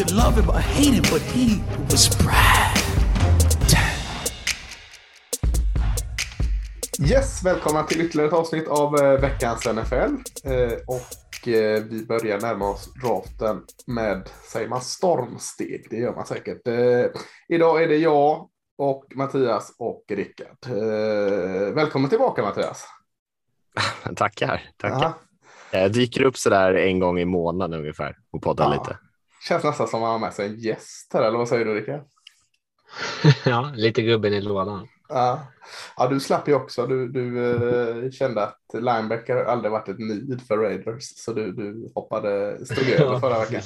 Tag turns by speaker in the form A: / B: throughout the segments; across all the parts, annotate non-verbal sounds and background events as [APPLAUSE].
A: Could love him or hate him, but he was Brad.
B: Yes, välkomna till ytterligare ett avsnitt av eh, veckans NFL. Eh, och eh, vi börjar närma oss draften med, säger man stormsteg? Det gör man säkert. Eh, idag är det jag och Mattias och Rickard. Eh, välkommen tillbaka Mattias. [LAUGHS]
C: Tackar, tackar.
B: Aha.
C: Jag dyker upp sådär en gång i månaden ungefär och poddar
B: Ja.
C: lite.
B: Känns nästan som att man har med sig en gäst här, eller vad säger du Rickard? [LAUGHS]
D: ja, lite gubben i lådan.
B: Ja. ja, du slapp ju också. Du, du eh, kände att linebacker aldrig varit ett need för Raiders, så du, du hoppade, stod [LAUGHS] över förra veckan.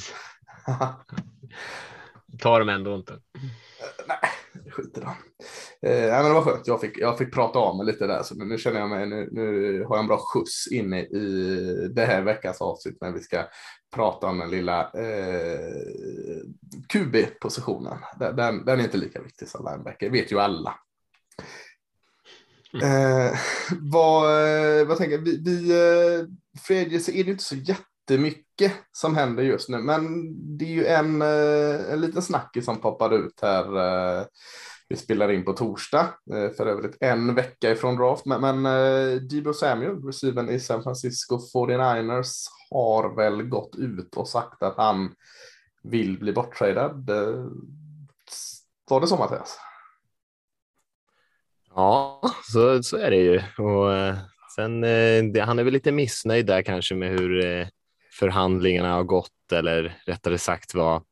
D: Tar dem ändå inte.
B: Nej, skit i dem. Eh, nej, men det var skönt. Jag fick, jag fick prata av mig lite där, så nu, nu känner jag mig, nu, nu har jag en bra skjuts inne i det här veckans avsnitt när vi ska prata om den lilla eh, QB-positionen. Den, den, är inte lika viktig som linebacker, vet ju alla. Eh, vad, eh, vad tänker vi, vi eh, er så är det inte så jättemycket som händer just nu, men det är ju en, eh, en liten snackis som poppar ut här. Vi spelar in på torsdag, för övrigt en vecka ifrån draft, men, men Debo Samuel, receiven i San Francisco 49ers, har väl gått ut och sagt att han vill bli borttradad. Var det så Mattias?
C: Ja, så, så är det ju. Och, eh, sen, eh, det, han är väl lite missnöjd där kanske med hur eh, förhandlingarna har gått eller rättare sagt vad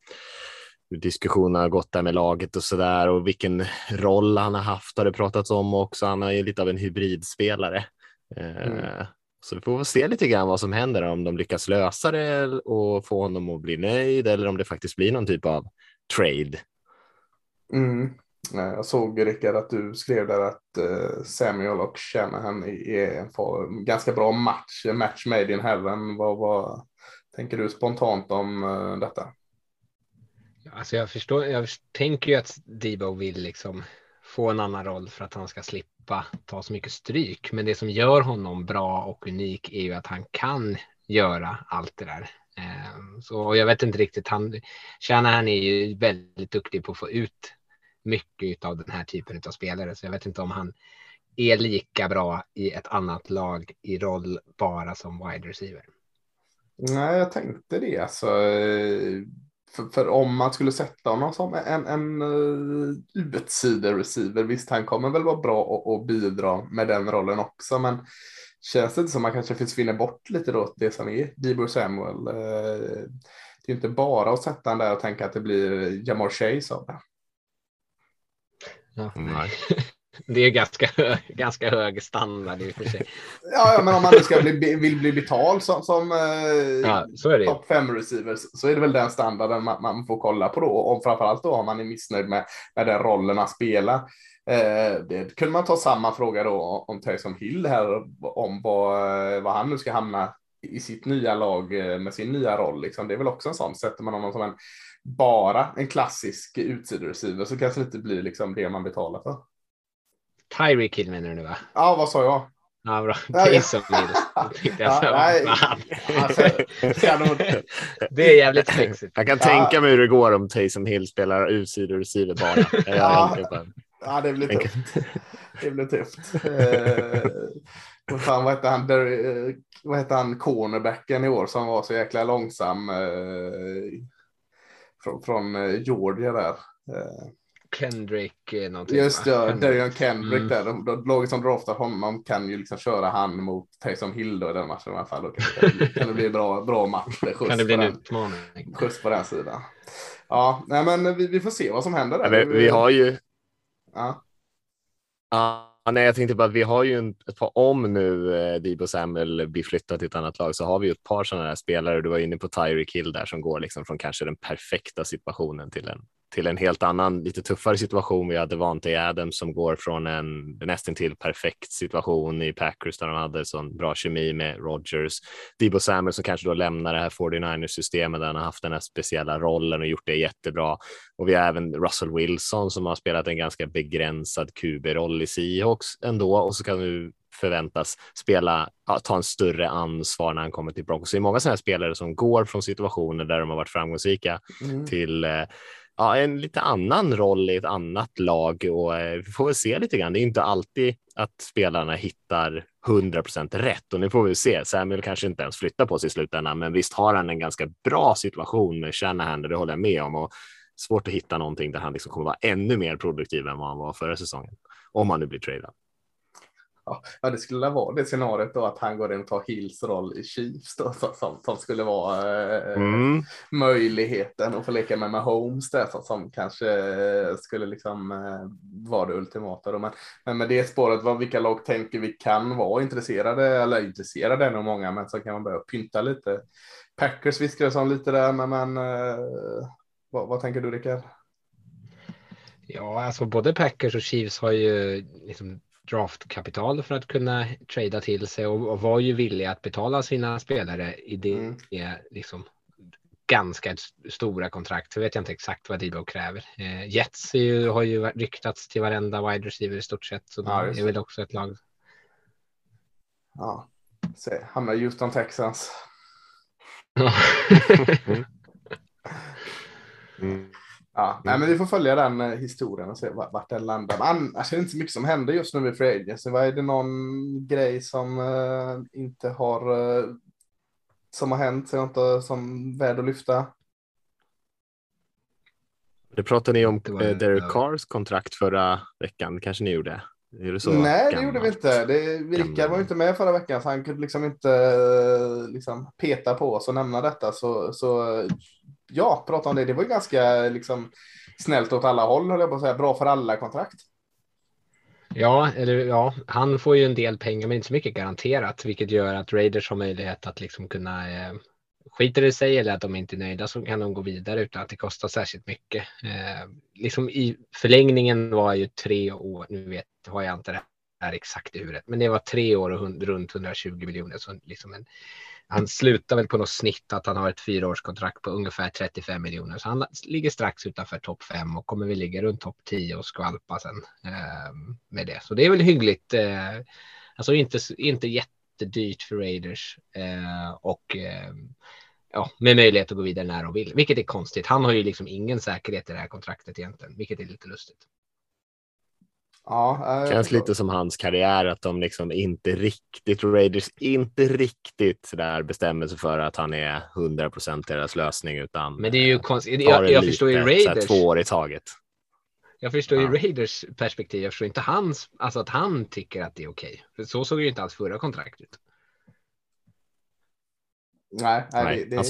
C: diskussionerna har gått där med laget och så där och vilken roll han har haft har det pratats om också. Han är ju lite av en hybridspelare.
B: Mm.
C: Så vi får se lite grann vad som händer om de lyckas lösa det och få honom att bli nöjd eller om det faktiskt blir någon typ av trade.
B: Mm. Jag såg Rickard att du skrev där att eh, Samuel och Shanahan är en ganska bra match, match made in heaven. Vad, vad tänker du spontant om eh, detta?
D: Alltså jag förstår, jag tänker ju att Debo vill liksom få en annan roll för att han ska slippa ta så mycket stryk. Men det som gör honom bra och unik är ju att han kan göra allt det där. Ehm, så och jag vet inte riktigt, han, Shanahan är ju väldigt duktig på att få ut mycket av den här typen av spelare. Så jag vet inte om han är lika bra i ett annat lag i roll bara som wide receiver.
B: Nej, jag tänkte det. Alltså, eh, för, för om man skulle sätta honom som en, en uh, utsider-receiver, visst han kommer väl vara bra att att bidra med den rollen också, men känns det inte som man kanske försvinner bort lite då det som är Debo Samuel? Eh, det är inte bara att sätta han där och tänka att det blir Jamar Chase av det.
D: Ja.
C: Nej. [LAUGHS]
D: Det är ganska, hö- ganska hög standard i och för sig. [LAUGHS]
B: Ja, men om man nu ska bli, vill bli betald som, som eh,
D: Ja,
B: topp fem receivers så är det väl den standarden man, man får kolla på då. Och framförallt då om man är missnöjd med, med den rollen han spelar. Eh, det kunde man ta samma fråga då om Taysom Hill här, om vad, vad han nu ska hamna i sitt nya lag eh, med sin nya roll. Liksom. Det är väl också en sån, sätter man honom som en bara en klassisk utsidoreceiver så kanske det inte blir liksom det man betalar för.
D: Tyreek Hill menar du nu va?
B: Ja, vad sa jag?
D: Ja, bra. Taysom Hill.
B: Ja, [LAUGHS] nej. Alltså,
D: Det är jävligt sexigt.
C: Jag kan
B: Ja.
C: tänka mig hur det går om Taysom Hill spelar utsidor och receiver bara. [LAUGHS] Jag
B: Ja. Ja, det blir tufft. Det blir tufft. Eh, vad fan, vad hette han, Der, eh, vad hette han, cornerbacken i år som var så jäkla långsam eh, från, från eh, Georgia där. Eh,
D: Kendrick eh, någonting.
B: just det,
D: Kendrick.
B: Darian Kendrick
D: Mm.
B: där. De, de, laget som draftar honom kan ju liksom köra han mot Taysom Hill då i den matchen i alla fall. Då kan, det- kan, det- bli bra, bra match.
D: Kan det bli en
B: den-
D: utmaning?
B: Skjuts på den sidan. Ja, nej, men vi, vi får se vad som händer där.
C: Ja, vi, vi har ju
B: Ja.
C: Ja, nej, jag tänkte bara att vi har ju en, ett par, om nu eh, Debo Samuel blir flyttad till ett annat lag så har vi ju ett par sådana här spelare. Du var inne på Tyreek Hill där som går liksom från kanske den perfekta situationen till en till en helt annan, lite tuffare situation. Vi hade Vante Adams som går från en nästan till perfekt situation i Packers där de hade sån bra kemi med Rodgers. Debo Samuel som kanske då lämnar det här 49ers systemet där han har haft den här speciella rollen och gjort det jättebra. Och vi har även Russell Wilson som har spelat en ganska begränsad QB-roll i Seahawks ändå och så kan du förväntas spela, ta en större ansvar när han kommer till Broncos. Det är många sådana här spelare som går från situationer där de har varit framgångsrika mm. till eh, ja, en lite annan roll i ett annat lag och eh, vi får väl se lite grann. Det är inte alltid att spelarna hittar 100% rätt och nu får vi se. Samuel kanske inte ens flyttar på sig i slutändan, men visst har han en ganska bra situation med Shanahan, det håller jag med om och svårt att hitta någonting där han liksom kommer vara ännu mer produktiv än vad han var förra säsongen. Om han nu blir tradad.
B: Ja, det skulle vara det scenariot då att han går in och tar Hills roll i Chiefs då, som, som skulle vara eh, mm. möjligheten att få leka med Mahomes där som, som kanske skulle liksom eh, vara det ultimata. Då. Men, men med det spåret, vad, vilka lag tänker vi kan vara intresserade eller intresserade är nog många, men så kan man börja pynta lite. Packers viskar om lite där, men, men eh, vad, vad tänker du Rickard?
D: Ja, alltså både Packers och Chiefs har ju liksom draftkapital för att kunna trada till sig och, och var ju villiga att betala sina spelare i det mm. liksom ganska stora kontrakt. Så vet jag inte exakt vad Debo kräver. Eh, Jets ju, har ju ryktats till varenda wide receiver i stort sett, så ja, det är väl också ett lag.
B: Ja, se, hamnar Houston Texans. [LAUGHS] mm. Ja, nej, men vi får följa den eh, historien och se vart den landar. Men annars är det inte så mycket som händer just nu med Free Agency. Är det någon grej som uh, inte har uh, som har hänt så inte som värd att lyfta?
C: Det pratade ni om uh, Derek Cars kontrakt förra veckan, kanske ni gjorde?
B: Det så Nej, gammal? det gjorde vi inte. Det, Rickard var inte med förra veckan så han kunde liksom inte liksom, peta på oss och nämna detta. Så, så ja, prata om det. Det var ganska liksom, snällt åt alla håll, höll jag på att säga. Bra för alla kontrakt.
D: Ja, eller ja, han får ju en del pengar men inte så mycket garanterat, vilket gör att Raiders har möjlighet att liksom kunna eh, skiter det sig eller att de inte är nöjda så kan de gå vidare utan att det kostar särskilt mycket. Eh, liksom i förlängningen var ju tre år, nu vet har jag inte det här exakt i huvudet, men det var tre år och hund, runt 120 miljoner. Så liksom en, han slutar väl på något snitt att han har ett fyraårskontrakt på ungefär 35 miljoner. Så han ligger strax utanför topp fem och kommer väl ligga runt topp 10 och skvalpa sen eh, med det. Så det är väl hyggligt. Eh, alltså inte, inte jättedyrt för Raiders eh, och eh, ja, med möjlighet att gå vidare när de vill, vilket är konstigt. Han har ju liksom ingen säkerhet i det här kontraktet egentligen, vilket är lite lustigt.
C: Ja, äh, Känns lite som hans karriär att de liksom inte riktigt, Raiders inte riktigt där bestämmer sig för att han är 100 procent deras lösning utan.
D: Men det är ju konstigt. Jag, jag förstår ju Raiders.
C: två år i taget.
D: Jag förstår ja. ju Raiders perspektiv. Jag förstår inte hans, alltså att han tycker att det är okej. Okay. så såg ju inte alls förra kontraktet ut.
B: Nej, nej, det,
C: Han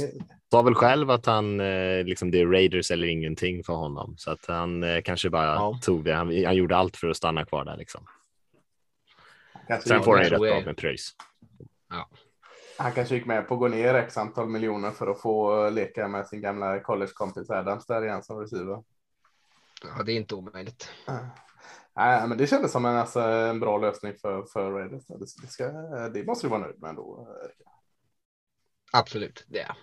C: sa väl själv att han eh, liksom det är Raiders eller ingenting för honom så att han eh, kanske bara ja. tog det. Han, han, gjorde allt för att stanna kvar där liksom. Sen får han ju rätt bra med pröjs.
B: Ja. Han kanske gick med på att gå ner x antal miljoner för att få leka med sin gamla collegekompis Adams där igen som receiver.
D: Ja, det är inte omöjligt.
B: Nej, men det kändes som en, alltså, en bra lösning för, för Raiders. Det, det, ska, det måste du vara nöjd med ändå.
D: Absolut, det är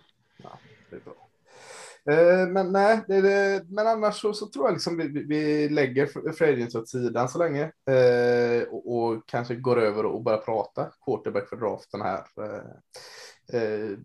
B: ja, det är bra. Eh, men nej, det det. men annars så, så, tror jag liksom vi, vi lägger Fredriks åt sidan så länge eh, och, och, kanske går över och börjar prata quarterback för draften här. Eh, eh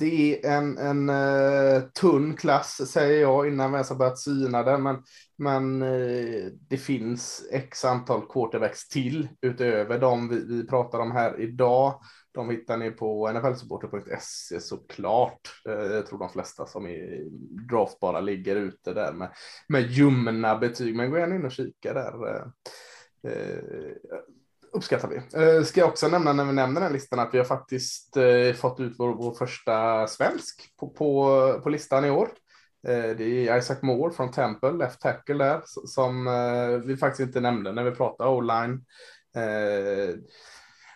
B: det är en, en uh, tunn klass säger jag innan vi ens har börjat syna den, men, men uh, det finns x antal quarterbacks till utöver de vi, vi pratar om här idag. De hittar ni på nflsupporter.se såklart. Eh, jag tror de flesta som är draftbara ligger ute där med, med ljumna betyg. Men gå gärna in och kika där. Eh, eh uppskattar vi. Eh, ska jag också nämna när vi nämner den listan att vi har faktiskt fått ut vår, vår första svensk på, på, på listan i år. Det är Isaac Moore från Temple, left tackle där, som vi faktiskt inte nämnde när vi pratade o-line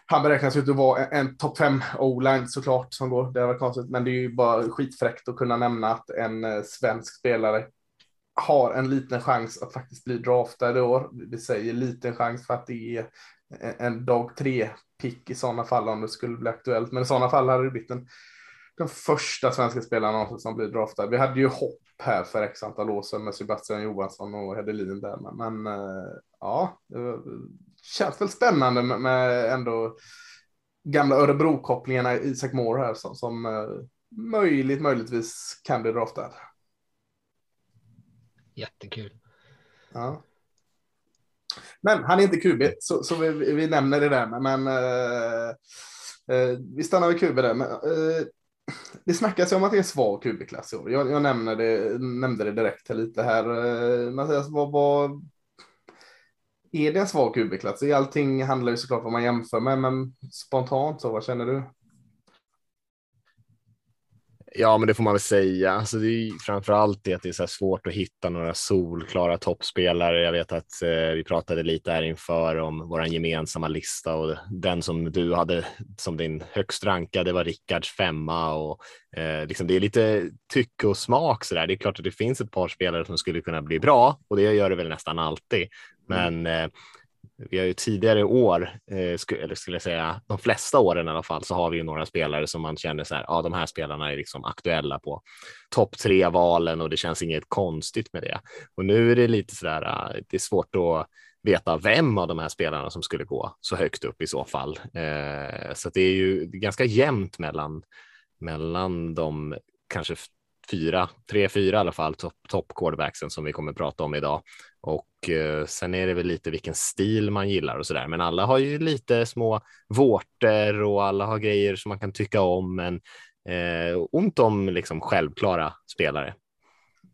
B: han beräknas ju att vara en, en topp fem o-line såklart som går. Det var konstigt, men det är ju bara skitfräckt att kunna nämna att en eh, svensk spelare har en liten chans att faktiskt bli draftad i år. Vi säger liten chans för att det är en dag tre pick i sådana fall om det skulle bli aktuellt. Men i sådana fall hade det blivit en, den första svenska spelaren som blir draftad. Vi hade ju hopp här för x antal år sedan med Sebastian Johansson och Hedelin där. Men, men eh, ja, det känns väl spännande med, ändå gamla Örebro-kopplingarna Isak Moore här som, som eh, möjligt, möjligtvis kan bli draftad.
D: Jättekul.
B: Ja. Men han är inte QB, så, så vi, vi nämner det där. Men uh, uh, vi stannar vid QB där. Men, uh, det snackas ju om att det är svag QB-klass i år. Jag, jag nämnde, det, nämnde det direkt här lite här. Mattias, vad, vad, är det en svag QB-klass? Allting handlar ju såklart om vad man jämför med, men spontant så, vad känner du?
C: Ja, men det får man väl säga. Alltså, det är framför allt det att det är så svårt att hitta några solklara toppspelare. Jag vet att eh, vi pratade lite här inför om vår gemensamma lista och den som du hade som din högst rankade var Rickards femma och eh, liksom det är lite tycke och smak så där. Det är klart att det finns ett par spelare som skulle kunna bli bra och det gör det väl nästan alltid. Mm. Men eh, vi har ju tidigare år, eh, eller skulle jag säga de flesta åren i alla fall, så har vi ju några spelare som man känner så här, ja, de här spelarna är liksom aktuella på topp tre valen och det känns inget konstigt med det. Och nu är det lite så där, eh, det är svårt att veta vem av de här spelarna som skulle gå så högt upp i så fall. Eh, så det är ju ganska jämnt mellan mellan de kanske fyra, tre, fyra i alla fall, topp top som vi kommer prata om idag. Och eh, sen är det väl lite vilken stil man gillar och så där. Men alla har ju lite små vårtor och alla har grejer som man kan tycka om. Men eh, ont om liksom självklara spelare.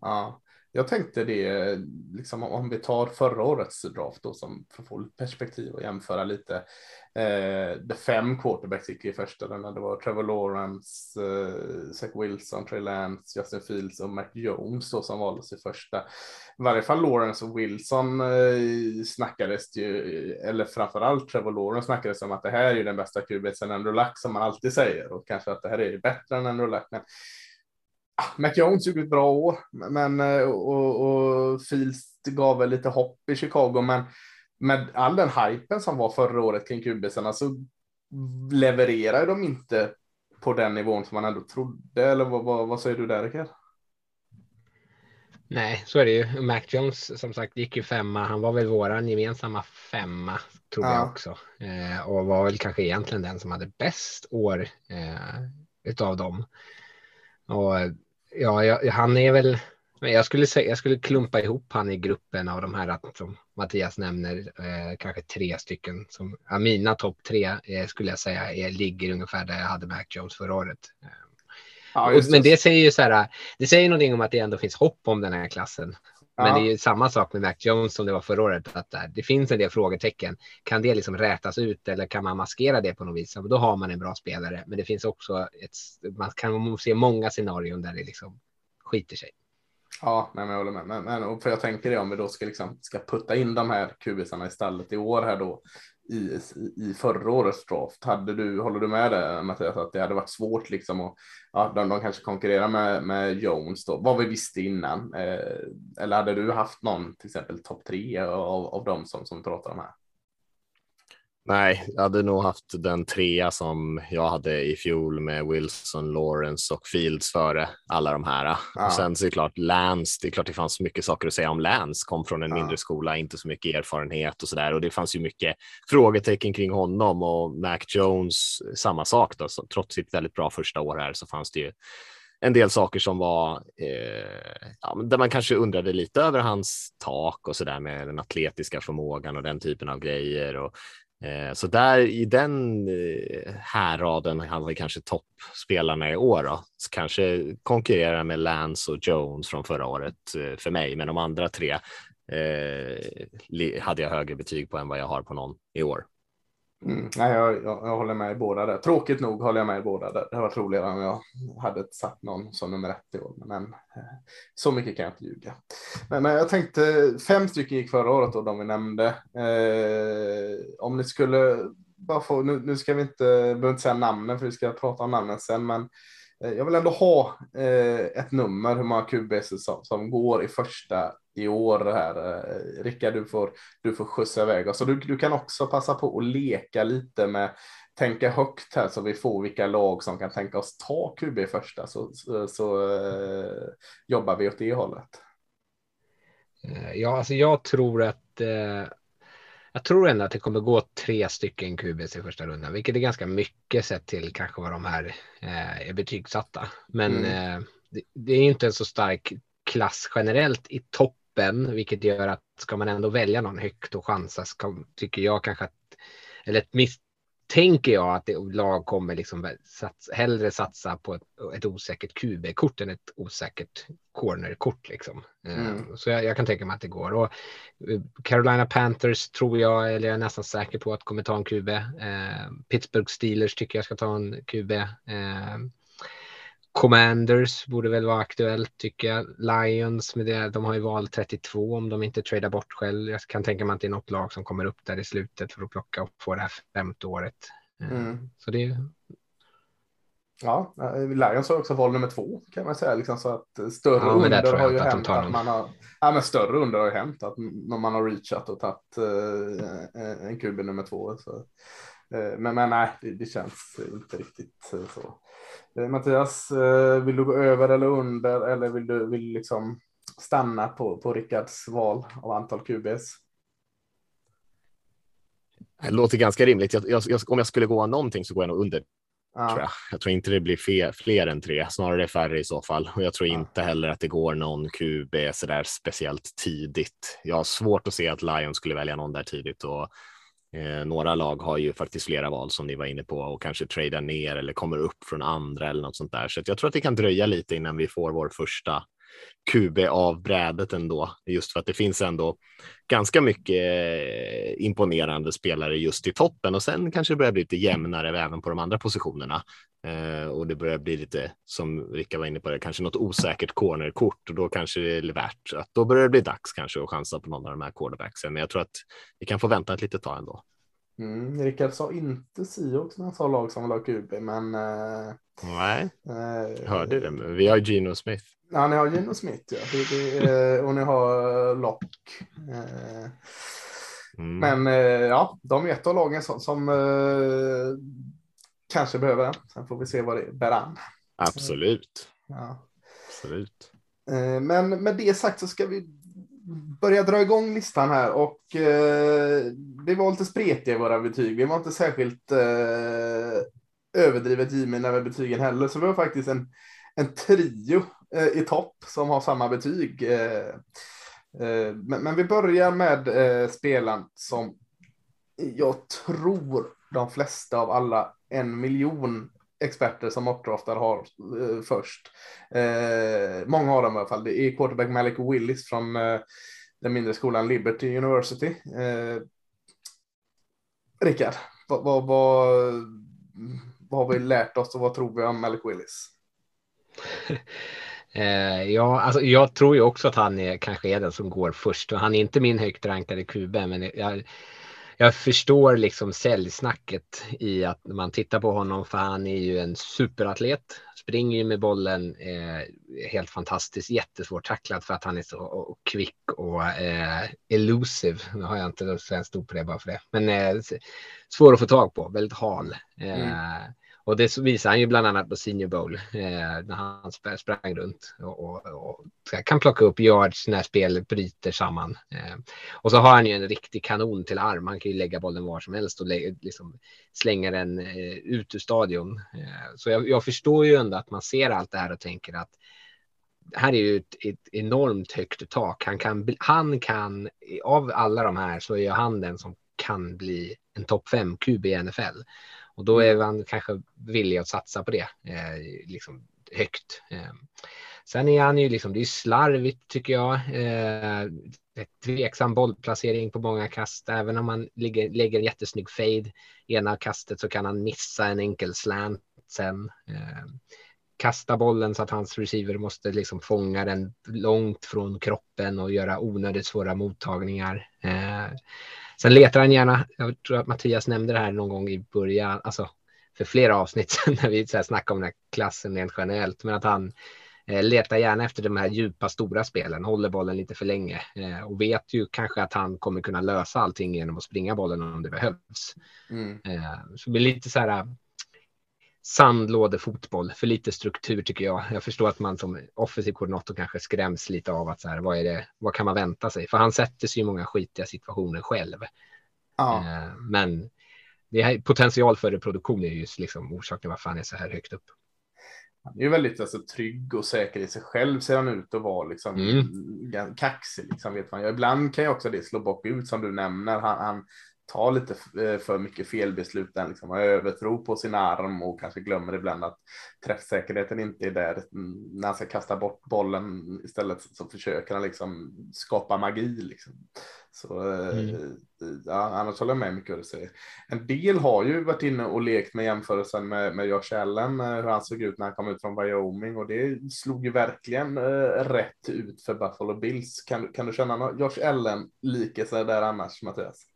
B: Ja, jag tänkte det, liksom om vi tar förra årets draft då som för att få perspektiv och jämföra lite. Eh, de fem quarterbacks gick i första rundan. Det var Trevor Lawrence, eh, Zach Wilson, Trey Lance, Justin Fields och Mac Jones då som valdes i första. I varje fall Lawrence och Wilson eh, snackades ju, eller framförallt Trevor Lawrence snackades om att det här är ju den bästa QB sen Andrew Luck som man alltid säger och kanske att det här är bättre än Andrew Luck. Men Mac Jones gjorde ett bra år, men eh, och, och Fields gav väl lite hopp i Chicago, men med all den hypen som var förra året kring kubisarna så levererar de inte på den nivån som man ändå trodde. Eller vad, vad, vad säger du där, Rickard?
D: Nej, så är det ju. Mac Jones som sagt gick ju femma. Han var väl våran gemensamma femma tror ja. jag också eh, och var väl kanske egentligen den som hade bäst år eh, utav dem. Och ja, jag, han är väl, jag skulle, säga, jag skulle klumpa ihop han i gruppen av de här som Mattias nämner, eh, kanske tre stycken. Som, ja, mina topp tre eh, skulle jag säga är, ligger ungefär där jag hade Mac Jones förra året. Ja, och, men det säger ju så här, det säger någonting om att det ändå finns hopp om den här klassen. Ja. Men det är ju samma sak med Mac Jones som det var förra året. Att det finns en del frågetecken. Kan det liksom rätas ut eller kan man maskera det på något vis? Då har man en bra spelare. Men det finns också ett, man kan se många scenarion där det liksom skiter sig.
B: Ja, nej, men jag håller med. Men, men, för jag tänker det om vi då ska, liksom, ska putta in de här kubisarna i stallet i år här då i, i förra årets draft. Hade du, håller du med det Mattias, att det hade varit svårt liksom att ja, de, de kanske konkurrerar med, med Jones då, vad vi visste innan. Eh, eller hade du haft någon, till exempel topp tre av, av dem som, som pratar om här?
C: Nej, jag hade nog haft den trea som jag hade i fjol med Wilson, Lawrence och Fields före alla de här. Ja. Och sen så är det klart Lance, det är klart det fanns mycket saker att säga om Lance, kom från en ja. mindre skola, inte så mycket erfarenhet och så där och det fanns ju mycket frågetecken kring honom och Mac Jones, samma sak då, så, trots sitt väldigt bra första år här så fanns det ju en del saker som var eh, ja, där man kanske undrade lite över hans tak och så där med den atletiska förmågan och den typen av grejer och Eh, så där i den eh, här raden hade vi kanske toppspelarna i år då. Så kanske konkurrerar med Lance och Jones från förra året eh, för mig, men de andra tre eh, hade jag högre betyg på än vad jag har på någon i år.
B: Mm, nej, jag, jag, jag, håller med i båda där. Tråkigt nog håller jag med i båda där. Det var roligare om jag hade satt någon som nummer ett i år, men eh, så mycket kan jag inte ljuga. Men, men jag tänkte fem stycken gick förra året och de vi nämnde. Eh, om ni skulle bara få, nu, nu ska vi inte, behöver inte säga namnen för vi ska prata om namnen sen, men eh, jag vill ändå ha eh, ett nummer hur många QBs som, som går i första i år här. Eh, Rickard, du får, du får skjutsa iväg oss. Du, du kan också passa på att leka lite med tänka högt här så vi får vilka lag som kan tänka oss ta QB första så, så, så eh, jobbar vi åt det hållet.
D: Eh, ja, alltså jag tror att eh, jag tror ändå att det kommer gå tre stycken QBs i första rundan, vilket är ganska mycket sett till kanske vad de här eh, är betygsatta. Men mm. eh, det, det, är inte en så stark klass generellt i toppen, vilket gör att ska man ändå välja någon högt och chansa, ska, tycker jag kanske att, eller ett miss, tänker jag att det, lag kommer liksom sats, hellre satsa på ett, ett osäkert QB-kort än ett osäkert corner-kort. Liksom. Eh, mm. Så jag, jag, kan tänka mig att det går. Och eh, Carolina Panthers tror jag, eller jag är nästan säker på att kommer ta en QB. Eh, Pittsburgh Steelers tycker jag ska ta en QB. Eh, Commanders borde väl vara aktuellt tycker jag. Lions med det, de har ju val 32 om de inte tradar bort själv. Jag kan tänka mig att det är något lag som kommer upp där i slutet för att plocka och få det här femte året. Eh, mm. Så det.
B: Ja, eh, Lions har också val nummer två kan man säga, liksom så att större ja, under har ju att hänt att man har. Ja, men större under har ju hänt att man har reachat och tagit uh, en QB nummer två. Så. Uh, men, men nej, det, det känns inte riktigt uh, så. Eh, Mattias, eh, vill du gå över eller under eller vill du vill liksom stanna på, på Rickards val av antal QBs?
C: Det låter ganska rimligt. Jag, jag, om jag skulle gå någonting så går jag nog under. Ja. Tror jag. jag. tror inte det blir fler, fler än tre, snarare färre i så fall. Och jag tror ja. inte heller att det går någon QB så där speciellt tidigt. Jag har svårt att se att Lions skulle välja någon där tidigt och Eh, några lag har ju faktiskt flera val som ni var inne på och kanske tradar ner eller kommer upp från andra eller något sånt där. Så jag tror att det kan dröja lite innan vi får vår första QB av brädet ändå, just för att det finns ändå ganska mycket eh, imponerande spelare just i toppen och sen kanske det börjar bli lite jämnare även på de andra positionerna. Eh, och det börjar bli lite som Rickard var inne på, det, kanske något osäkert cornerkort och då kanske det är värt att då börjar det bli dags kanske att chansa på någon av de här quarterbacksen. Men jag tror att vi kan få vänta ett litet tag ändå.
B: Mm, Rickard sa inte Seahawks när han sa lag som vill ha QB, men. Eh,
C: Nej, eh, hörde det. Men vi har Gino Smith.
B: Ja, ni har Gino Smith, ja. Det, det, eh, och ni har Lock. Eh, mm. Men eh, ja, de är ett av lagen som, som eh, kanske behöver den. Sen får vi se vad det bär an.
C: Absolut.
B: Ja.
C: Absolut.
B: Eh, men med det sagt så ska vi börja dra igång listan här och eh, det var lite spretiga våra betyg. Vi var inte särskilt eh, överdrivet givmilda med betygen heller, så vi har faktiskt en, en trio eh, i topp som har samma betyg. Eh, eh, men, men, vi börjar med eh, spelaren som jag tror de flesta av alla en miljon experter som mockdraftar har eh, först. Eh, många av dem i alla fall. Det är quarterback Malik Willis från eh, den mindre skolan Liberty University. Eh, Rickard, vad, vad, vad, vad har vi lärt oss och vad tror vi om Malik Willis? [LAUGHS]
D: Eh, ja, alltså jag tror ju också att han är, kanske är den som går först och han är inte min högt rankade QB, men jag, jag förstår liksom säljsnacket i att man tittar på honom för han är ju en superatlet. Springer ju med bollen eh, helt fantastiskt, jättesvårt tacklad för att han är så och, kvick och eh, elusive. Nu har jag inte svenskt ord på det bara för det, men eh, svår att få tag på, väldigt hal. Eh, mm. Och det visar han ju bland annat på Senior Bowl eh, när han sprang runt och, och, och, kan plocka upp yards när spelet bryter samman. Eh, och så har han ju en riktig kanon till arm. Han kan ju lägga bollen var som helst och liksom slänga den eh, ut ur stadion. Eh, så jag, jag, förstår ju ändå att man ser allt det här och tänker att här är ju ett, ett enormt högt tak. Han kan, han kan, av alla de här så är han den som kan bli en topp 5 QB i NFL. Och då är man kanske villig att satsa på det eh, liksom högt. Eh. Sen är han ju liksom, det är slarvigt tycker jag. Eh, tveksam bollplacering på många kast. Även om man lägger, lägger en jättesnygg fade ena kastet så kan han missa en enkel slant sen. Eh, kasta bollen så att hans receiver måste liksom fånga den långt från kroppen och göra onödigt svåra mottagningar. Eh, Sen letar han gärna, jag tror att Mattias nämnde det här någon gång i början, alltså för flera avsnitt [LAUGHS] sedan när vi så här snackade om den här klassen rent generellt. Men att han eh, letar gärna efter de här djupa stora spelen, håller bollen lite för länge eh, och vet ju kanske att han kommer kunna lösa allting genom att springa bollen om det behövs.
B: Mm.
D: Eh, så det blir lite så här sandlådefotboll för lite struktur tycker jag. Jag förstår att man som offensiv koordinator kanske skräms lite av att så här, vad är det, vad kan man vänta sig? För han sätter sig i många skitiga situationer själv.
B: Ja.
D: Eh, Men det här, potential för reproduktion är ju liksom orsaken varför han är så här högt upp.
B: Han är ju väldigt alltså, trygg och säker i sig själv ser han ut att vara liksom
D: Mm.
B: kaxig. Liksom, vet man. Ibland kan ju också det slå bort ut som du nämner. Han, han tar lite eh, för mycket felbeslut. Den liksom har övertro på sin arm och kanske glömmer ibland att träffsäkerheten inte är där. Mm, När han ska kasta bort bollen istället så försöker han liksom skapa magi. Liksom. Så eh,
D: Mm.
B: ja, annars håller jag med mycket vad du säger. En del har ju varit inne och lekt med jämförelsen med, med Josh Allen, eh, hur han såg ut när han kom ut från Wyoming och det slog ju verkligen eh, rätt ut för Buffalo Bills. Kan, kan du känna någon Josh Allen likelse där annars, Mattias?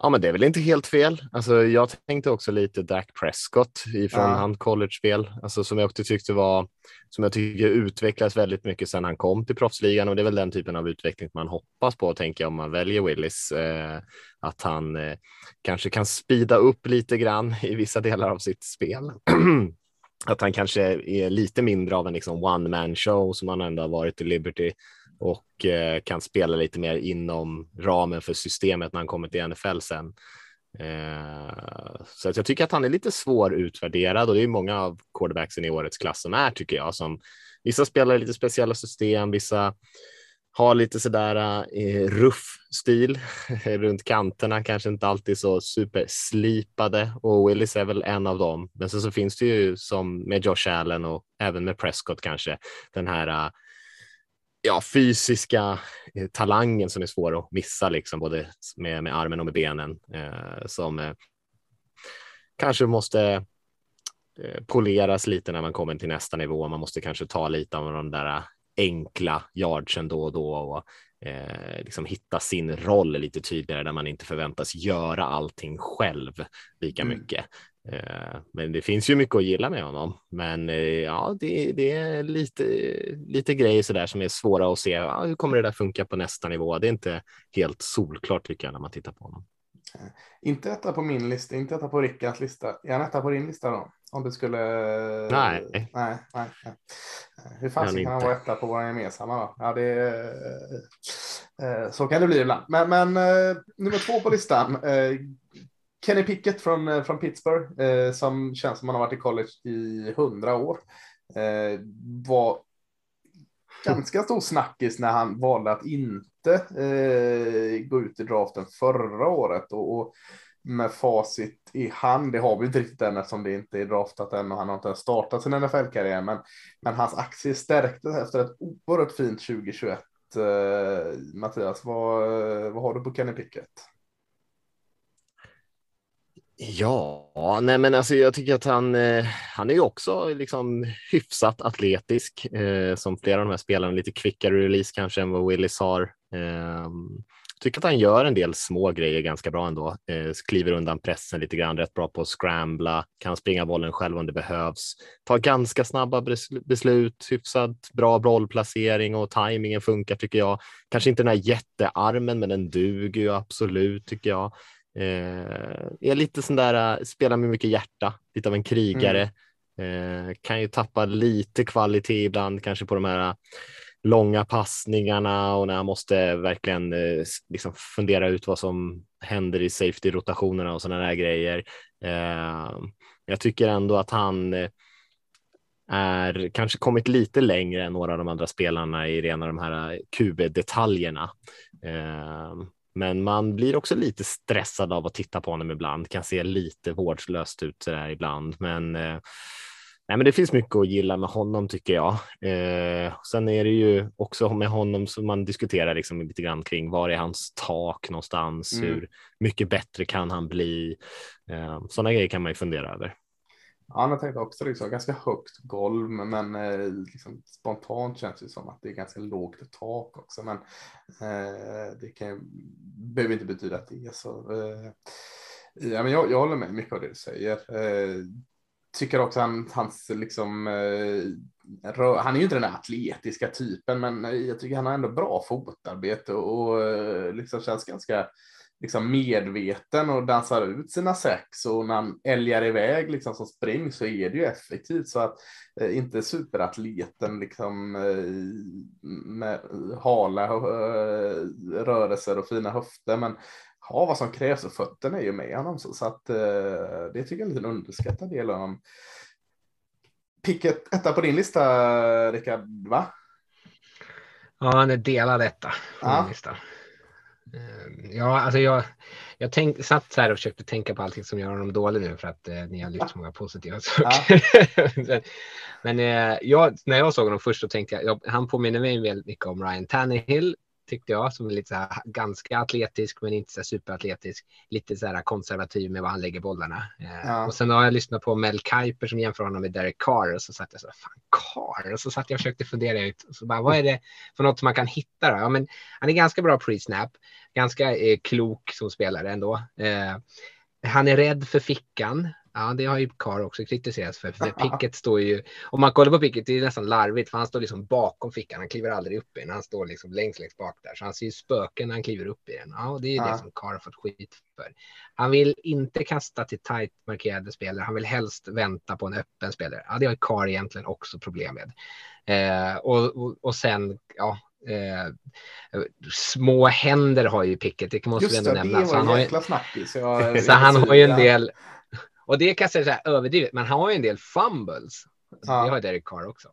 C: Ja, men det är väl inte helt fel. Alltså, jag tänkte också lite Dak Prescott ifrån
B: Ja.
C: han college-spel, alltså, som jag också tyckte var, som jag tycker utvecklas väldigt mycket sedan han kom till proffsligan och det är väl den typen av utveckling man hoppas på, tänker jag, om man väljer Willis. Eh, att han eh, kanske kan spida upp lite grann i vissa delar av sitt spel. [CLEARS THROAT] att han kanske är lite mindre av en liksom one man show som han ändå har varit i Liberty och eh, kan spela lite mer inom ramen för systemet när han kommer till NFL sen. Eh, så att jag tycker att han är lite svårutvärderad och det är många av quarterbacksen i årets klass som är tycker jag. Som, vissa spelar i lite speciella system, vissa har lite sådär eh, ruff stil [LAUGHS] runt kanterna, kanske inte alltid så superslipade och Willis är väl en av dem. Men sen så finns det ju som med Josh Allen och även med Prescott kanske den här eh, ja, fysiska eh, talangen som är svår att missa, liksom, både med, med armen och med benen, eh, som eh, kanske måste eh, poleras lite när man kommer till nästa nivå. Man måste kanske ta lite av de där enkla yardsen då och då och eh, liksom hitta sin roll lite tydligare där man inte förväntas göra allting själv lika
B: Mm.
C: mycket. Eh, Men det finns ju mycket att gilla med honom. Men eh, ja, det, det är lite, lite grejer så där som är svåra att se. Ja, hur kommer det där funka på nästa nivå? Det är inte helt solklart tycker jag när man tittar på honom.
B: Inte etta på min lista, inte etta på Rickards lista. Är han etta på din lista då? Om du skulle...
C: Nej.
B: Nej, nej, nej. Hur fan kan han vara etta på våra gemensamma då? Ja, det... eh, Så kan det bli ibland. Men, men nummer två på listan. Kenny Pickett från, eh, från Pittsburgh, eh, som känns som han har varit i college i hundra år. Eh, var ganska stor snackis när han valde att inte eh, gå ut i draften förra året. Och, och med facit i hand, det har vi inte riktigt än eftersom det inte är draftat än och han har inte ens startat sin NFL-karriär. Men, men hans aktie stärktes efter ett oerhört fint 2021. Eh, Mattias, vad, eh, vad har du på Kenny Pickett?
C: Ja, nej men alltså jag tycker att han, eh, han är ju också liksom hyfsat atletisk eh, som flera av de här spelarna, lite kvickare release kanske än vad Willis har. Eh, tycker att han gör en del små grejer ganska bra ändå. Eh, kliver undan pressen lite grann, rätt bra på att scrambla, kan springa bollen själv om det behövs. Tar ganska snabba beslut, hyfsat bra bollplacering och tajmingen funkar tycker jag. Kanske inte den här jättearmen, men den duger ju absolut tycker jag. Eh, är lite sån där, eh, spelar med mycket hjärta, lite av en krigare. Eh, kan ju tappa lite kvalitet ibland, kanske på de här eh, långa passningarna och när han måste verkligen eh, liksom fundera ut vad som händer i safety-rotationerna och sådana där grejer. Eh, jag tycker ändå att han eh, är kanske kommit lite längre än några av de andra spelarna i rena de här QB-detaljerna. Eh, men man blir också lite stressad av att titta på honom ibland, kan se lite vårdslöst ut så där ibland. Men, eh, nej, men det finns mycket att gilla med honom tycker jag. Eh, sen är det ju också med honom som man diskuterar liksom lite grann kring var är hans tak någonstans?
B: Mm.
C: Hur mycket bättre kan han bli? Eh, sådana grejer kan man ju fundera över.
B: Ja, jag tänkte också liksom, ganska högt golv, men eh, liksom, spontant känns det som att det är ganska lågt tak också. Men eh, det kan, behöver inte betyda att det är så. Eh, Ja, men jag, jag håller med mycket av det du säger. Eh, tycker också han, hans liksom, eh, han är ju inte den där atletiska typen, men eh, jag tycker han har ändå bra fotarbete och, och eh, liksom känns ganska liksom medveten och dansar ut sina sex och när han älgar iväg liksom som spring så är det ju effektivt så att eh, inte superatleten liksom eh, med hala eh, rörelser och fina höfter men har vad som krävs och fötterna är ju med honom så, så att eh, det tycker jag är en liten underskattad del av honom. Picket etta på din lista Rickard, va?
D: Ja, han är delad etta på
B: Ja.
D: min lista. Eh, Ja, alltså jag, jag tänk, satt så här och försökte tänka på allting som gör honom dålig nu för att eh, ni har lyft så många positiva saker. Men- [LAUGHS] Men eh, jag, när jag såg honom först så tänkte jag, jag han påminner mig väldigt mycket om Ryan Tannehill tyckte jag, som är lite så här ganska atletisk men inte så superatletisk. Lite så här konservativ med var han lägger bollarna. Eh,
B: Ja.
D: Och sen har jag lyssnat på Mel Kiper som jämför honom med Derek Carr och så satt jag så här, fan Carr? Och så satt jag och försökte fundera ut, så bara, vad är det för något som man kan hitta då? Ja, men han är ganska bra pre-snap, ganska eh, klok som spelare ändå. Eh, han är rädd för fickan. Ja, det har ju Carr också kritiserats för. för [LAUGHS] Pickett står ju, om man kollar på Pickett, det är nästan larvigt för han står liksom bakom fickan. Han kliver aldrig upp i den. Han står liksom längst, längst bak där. Så han ser ju spöken när han kliver upp i den. Ja, och det är ju
B: Ja.
D: det som Carr har fått skit för. Han vill inte kasta till tajt markerade spelare. Han vill helst vänta på en öppen spelare. Ja, det har Carr egentligen också problem med. Eh, och, och, och sen, ja, eh, små händer har ju Pickett. Det måste vi ändå
B: det,
D: nämna. Så han har ju, [LAUGHS] så han har ju en del, och det kan jag säga så här överdrivet, men han har ju en del fumbles.
B: Ja.
D: Det har Derek Carr också.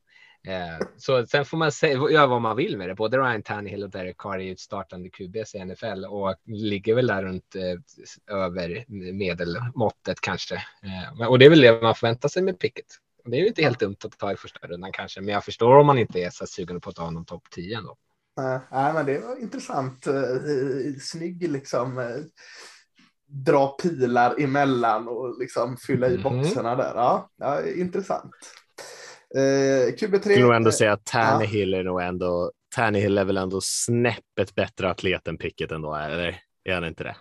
D: Eh, så sen får man säga, göra vad man vill med det. Både Ryan Tannehill och Derek Carr är ju ett startande QBs i NFL och ligger väl där runt eh, över medelmåttet kanske. Eh, och det är väl det man förväntar sig med Pickett. Och Det är ju inte helt dumt att ta i första rundan kanske, men jag förstår om man inte är så sugen på att ta honom topp 10 ändå.
B: Nej, men det var intressant. Snygg liksom. Dra pilar emellan och liksom fylla i
D: Mhm.
B: boxarna där. Ja, ja intressant. Eh, QB3.
C: Jag skulle ändå säga att Tannehill är nog ändå, Tannehill är väl ändå snäppet bättre atlet än Pickett ändå, eller är han inte det?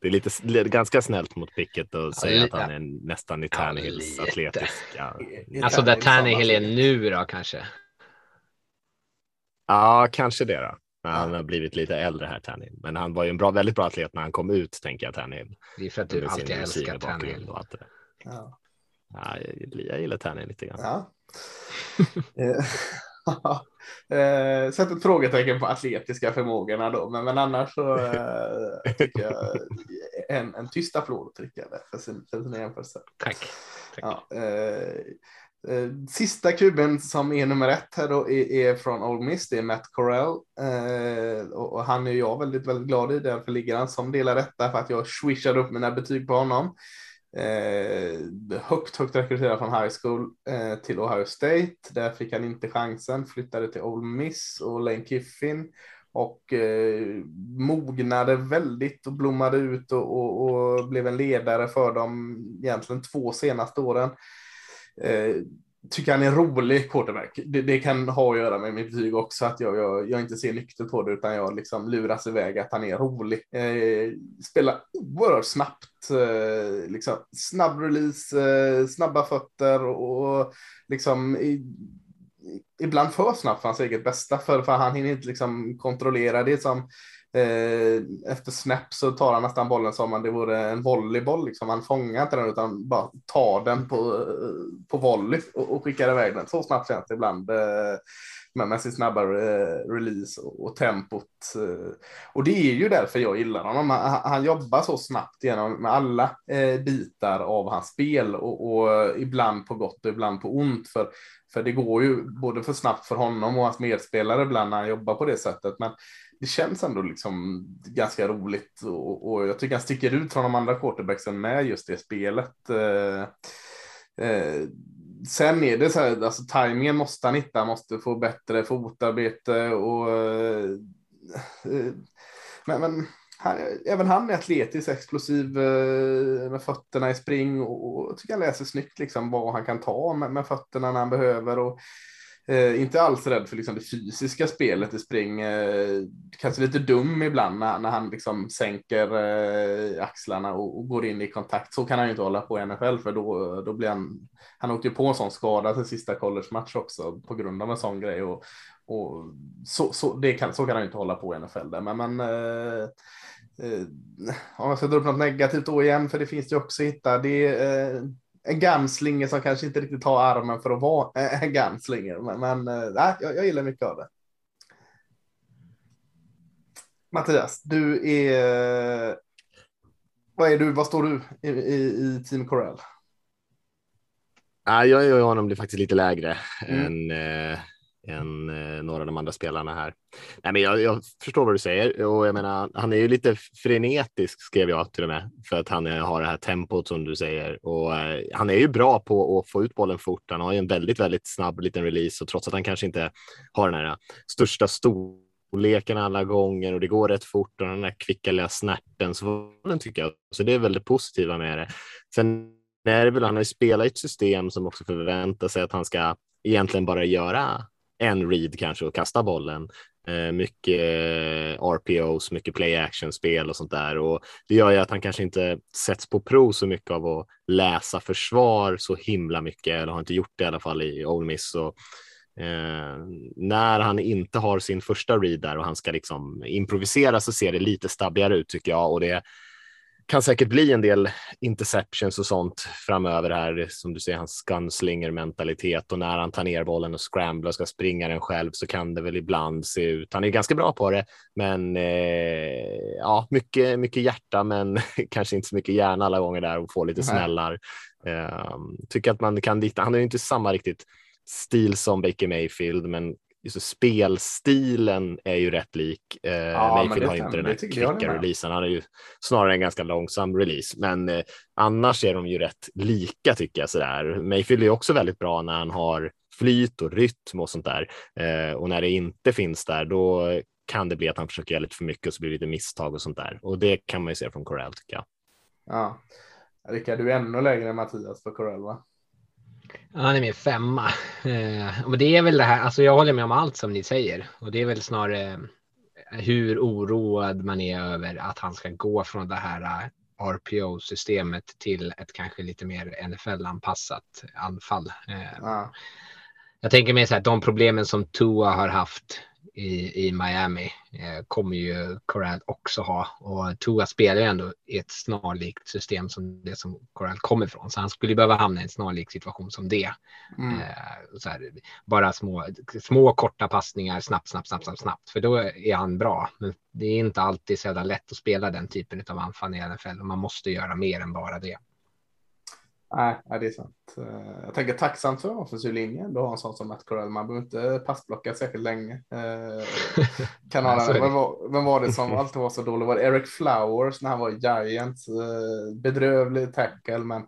C: Det är lite, ganska snällt mot Pickett att säga att han är nästan i
D: Ja,
C: Tannehills
D: lite.
C: atletiska.
D: Alltså där
B: Tannehill
D: är nu då kanske.
C: Ja, kanske det då. Men Han har blivit lite äldre här, Tannehill. Men han var ju en bra, väldigt bra atlet när han kom ut, tänker jag, Tannehill.
D: Det är för att du alltid älskar
C: det där.
B: Ja.
C: Ja, jag, jag gillar Tannehill lite grann.
B: Ja. Eh, [LAUGHS] eh, Sätt ett frågetecken på atletiska förmågorna då, men, men annars så eh, tycker jag en, en tyst applåd tycker jag för sin, för sina jämförelser.
D: Tack. Tack.
B: Ja, eh, Eh, sista kuben som är nummer ett här då är, från Old Miss, det är Matt Corell. Eh, och, han är jag väldigt, väldigt glad i, därför ligger han som delar detta för att jag swishade upp mina betyg på honom. Eh, högt, högt rekryterad från high school till Ohio State. Där fick han inte chansen, flyttade till Old Miss och Lane Kiffin och eh, mognade väldigt och blommade ut och, och, och blev en ledare för dem egentligen två senaste åren. Eh, tycker han är rolig quarterback. Det, det kan ha att göra med mitt betyg också, att jag, jag, jag inte ser nyktert på det, utan jag liksom luras iväg att han är rolig. Eh, spelar oerhört snabbt, eh, liksom snabb release, eh, snabba fötter och, och liksom i, ibland för snabbt för hans eget bästa, för, för han hinner inte liksom kontrollera det som Eh, efter snap så tar han nästan bollen som om det vore en volleyboll. Liksom. Han fångar inte den utan bara tar den på, eh, på volley och, och skickar iväg den. Så snabbt känns det ibland eh, med, med sin snabba release och, och tempot. Och det är ju därför jag gillar honom. Han, han jobbar så snabbt genom med alla eh, bitar av hans spel och, och ibland på gott och ibland på ont. För, för det går ju både för snabbt för honom och hans medspelare ibland när han jobbar på det sättet. Men det känns ändå liksom ganska roligt och, och jag tycker han sticker ut från de andra quarterbacksen med just det spelet. Eh, eh, sen är det så här, alltså tajmingen måste han hitta, måste få bättre fotarbete och eh, eh, men, men han, även han är atletisk, explosiv eh, med fötterna i spring och, och jag tycker han läser snyggt liksom vad han kan ta med, med fötterna när han behöver och Eh, inte alls rädd för liksom, det fysiska spelet i spring. Eh, kanske lite dum ibland när, när han liksom sänker eh, axlarna och, och, går in i kontakt. Så kan han ju inte hålla på i NFL för då, då blir han. Han åkte ju på en sån skada till sista college-match också på grund av en sån grej och, och så, så, det kan, så kan han ju inte hålla på i NFL där. Men, men eh, eh, om jag ska dra upp något negativt då igen, för det finns ju också att hitta. Det eh, en gamslinge som kanske inte riktigt har armen för att vara en gamslinge. Men, men äh, jag, jag gillar mycket av det. Mattias, du är... Vad är du? Vad står du i, i, i Team Corell?
C: Ja, jag gör honom faktiskt lite lägre mm. än, eh, än eh, några av de andra spelarna här. Nej, men jag, jag, förstår vad du säger och jag menar, han är ju lite frenetisk skrev jag till och med för att han eh, har det här tempot som du säger och eh, han är ju bra på att få ut bollen fort. Han har ju en väldigt, väldigt snabb liten release och trots att han kanske inte har den här största storleken alla gånger och det går rätt fort och den där kvicka lilla snärten så den tycker jag. Så det är väldigt positiva med det. Sen är det väl, han har ju spelat i ett system som också förväntar sig att han ska egentligen bara göra en read kanske och kasta bollen. Eh, mycket eh, RPOs, mycket play action spel och sånt där och det gör ju att han kanske inte sätts på prov så mycket av att läsa försvar så himla mycket eller har inte gjort det i alla fall i Ole Miss. Så, eh, när han inte har sin första read där och han ska liksom improvisera så ser det lite stabbigare ut tycker jag och det kan säkert bli en del interceptions och sånt framöver här. Som du säger, hans gunslinger mentalitet och när han tar ner bollen och scramblar och ska springa den själv så kan det väl ibland se ut. Han är ganska bra på det, men eh, ja, mycket, mycket hjärta, men [LAUGHS] kanske inte så mycket hjärna alla gånger där och få lite smällar. Eh, tycker att man kan lita. Han har ju inte samma riktigt stil som Baker Mayfield, men just spelstilen är ju rätt lik. Eh, ja, Mayfield har inte den här kvicka releasen. Han är ju snarare en ganska långsam release, men eh, annars är de ju rätt lika tycker jag sådär. Mayfield är också väldigt bra när han har flyt och rytm och sånt där. Eh, och när det inte finns där, då kan det bli att han försöker göra lite för mycket och så blir det lite misstag och sånt där. Och det kan man ju se från Corell tycker jag.
B: Ja, Rickard, du är ännu lägre än Mattias på Corell va?
D: Ja, han är min femma. Eh, och det är väl det här, alltså jag håller med om allt som ni säger och det är väl snarare eh, hur oroad man är över att han ska gå från det här eh, RPO-systemet till ett kanske lite mer NFL-anpassat anfall. Eh, ja. Jag tänker mig så här, de problemen som Tua har haft i, i Miami eh, kommer ju Corral också ha. Och Tua spelar ju ändå i ett snarlikt system som det som Corral kommer ifrån. Så han skulle behöva hamna i en snarlik situation som det. Mm. Eh, här, bara små, små korta passningar snabbt, snabbt, snabbt, snabbt, snabbt. För då är han bra. Men det är inte alltid så jävla lätt att spela den typen av anfall i NFL och man måste göra mer än bara det.
B: Nej, det är sant. Eh, jag tänker tacksamt för offensiv linje. Då har en sån som Matt Corell. Man behöver inte passblocka särskilt länge. Eh, kan [LAUGHS] ha, vem, var, vem var det som [LAUGHS] alltid var så dålig? Var det Eric Flowers när han var Giants? Eh, bedrövlig tackle, men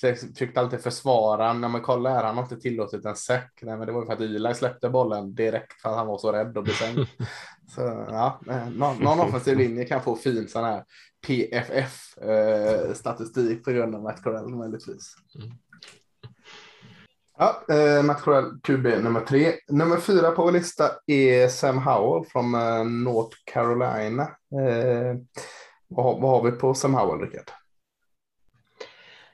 B: försökte alltid försvara. När man kollar här, han har inte tillåtit en säck. Nej, men det var för att Eli släppte bollen direkt för att han var så rädd och blev sänkt. [LAUGHS] Så ja, någon, någon offensiv linje kan få fin sån här PFF-statistik eh, på grund av Matt Corell möjligtvis. Mm. Ja, eh, Matt Corell, QB nummer tre. Nummer fyra på vår lista är Sam Howell från eh, North Carolina. Eh, vad, vad har vi på Sam Howell, Rickard?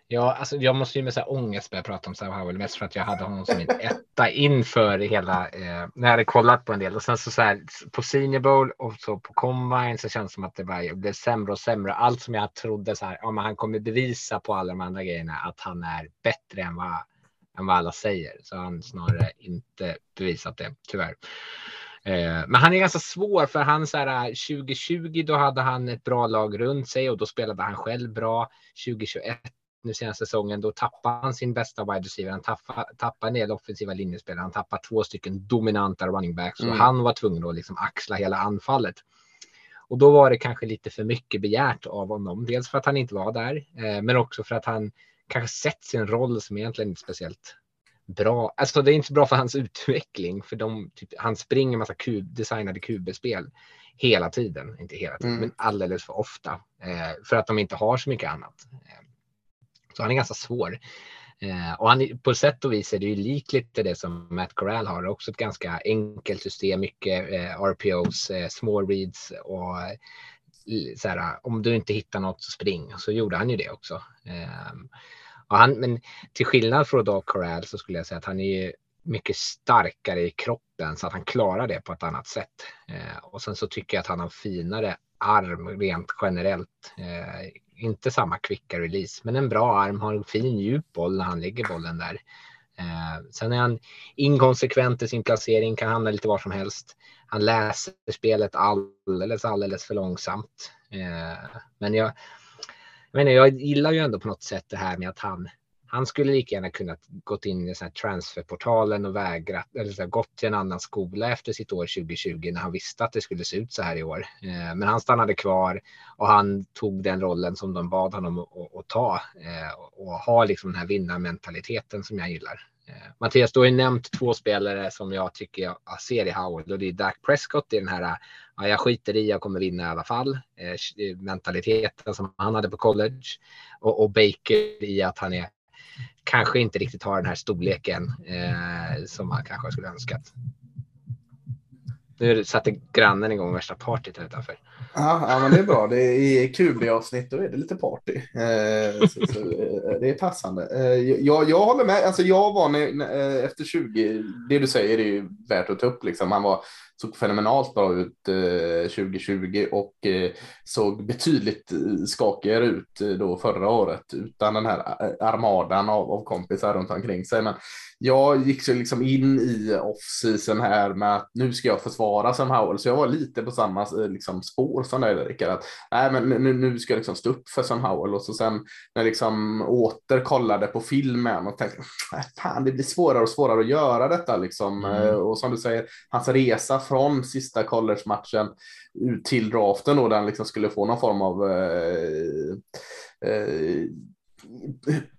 D: Ja, alltså jag måste ju med så här ångest börja prata om Sam Howell mest för att jag hade honom som min etta inför hela, eh, när jag hade kollat på en del och sen så, så här på Senior Bowl och så på Combine så känns det som att det bara blev sämre och sämre. Allt som jag trodde så här, ja, han kommer bevisa på alla de andra grejerna att han är bättre än vad, än vad alla säger. Så han snarare inte bevisat det, tyvärr. Eh, men han är ganska svår för han så här eh, 2020 då hade han ett bra lag runt sig och då spelade han själv bra. 2021 nu senaste säsongen, då tappar han sin bästa wide receiver. Han tappar, tappar en del offensiva linjespelare. Han tappar två stycken dominanta running backs mm. och han var tvungen att liksom axla hela anfallet. Och då var det kanske lite för mycket begärt av honom. Dels för att han inte var där, eh, men också för att han kanske sett sin roll som egentligen inte speciellt bra. Alltså det är inte så bra för hans [LAUGHS] utveckling, för de, typ, han springer massa kub, designade QB-spel hela tiden. Inte hela tiden, mm. men alldeles för ofta. Eh, för att de inte har så mycket annat. Eh, så han är ganska svår. Eh, och han, på sätt och vis är det ju likt lite det som Matt Corral har. Också ett ganska enkelt system, mycket eh, RPOs, eh, small reads och eh, så här, om du inte hittar något så spring. Så gjorde han ju det också. Ehm, och han, men till skillnad från då Corral så skulle jag säga att han är mycket starkare i kroppen så att han klarar det på ett annat sätt. Eh, och sen så tycker jag att han har finare arm rent generellt. Eh, inte samma kvicka release, men en bra arm, har en fin djup boll när han lägger bollen där. Eh, sen är han inkonsekvent i sin placering, kan hamna lite var som helst. Han läser spelet alldeles, alldeles för långsamt. Eh, men jag, jag, menar, jag gillar ju ändå på något sätt det här med att han han skulle lika gärna kunnat gått in i så här transferportalen och vägrat eller så här, gått till en annan skola efter sitt år 2020 när han visste att det skulle se ut så här i år. Eh, men han stannade kvar och han tog den rollen som de bad honom att, att ta eh, och ha liksom den här vinnarmentaliteten som jag gillar. Eh, Mattias, du har ju nämnt två spelare som jag tycker jag ser i Howard och det är Dak Prescott i den här ja, jag skiter i, jag kommer vinna i alla fall. Eh, eh, mentaliteten som han hade på college och, och Baker i att han är kanske inte riktigt har den här storleken eh, som man kanske skulle önskat. Nu satte grannen igång värsta partyt här utanför.
B: Ja, ja, men det är bra. Det är, I QB-avsnitt då är det lite party. Eh, så, så, eh, det är passande. Eh, jag, jag håller med. Alltså, jag var när, när, eh, efter 20, det du säger är ju värt att ta upp. Liksom. Han var såg fenomenalt bra ut eh, 2020 och eh, såg betydligt eh, skakigare ut eh, då förra året utan den här eh, armadan av, av kompisar runt omkring sig. Men jag gick så liksom in i off-season här med att nu ska jag försvara Sam Howell, så jag var lite på samma eh, liksom, spår som dig Rickard. Att, nej, men nu, nu ska jag liksom stå upp för Sam Howell och så sen när jag liksom åter kollade på filmen och tänkte fan, det blir svårare och svårare att göra detta liksom. Mm. Och som du säger, hans resa från sista college-matchen ut till draften då, där han liksom skulle få någon form av eh, eh,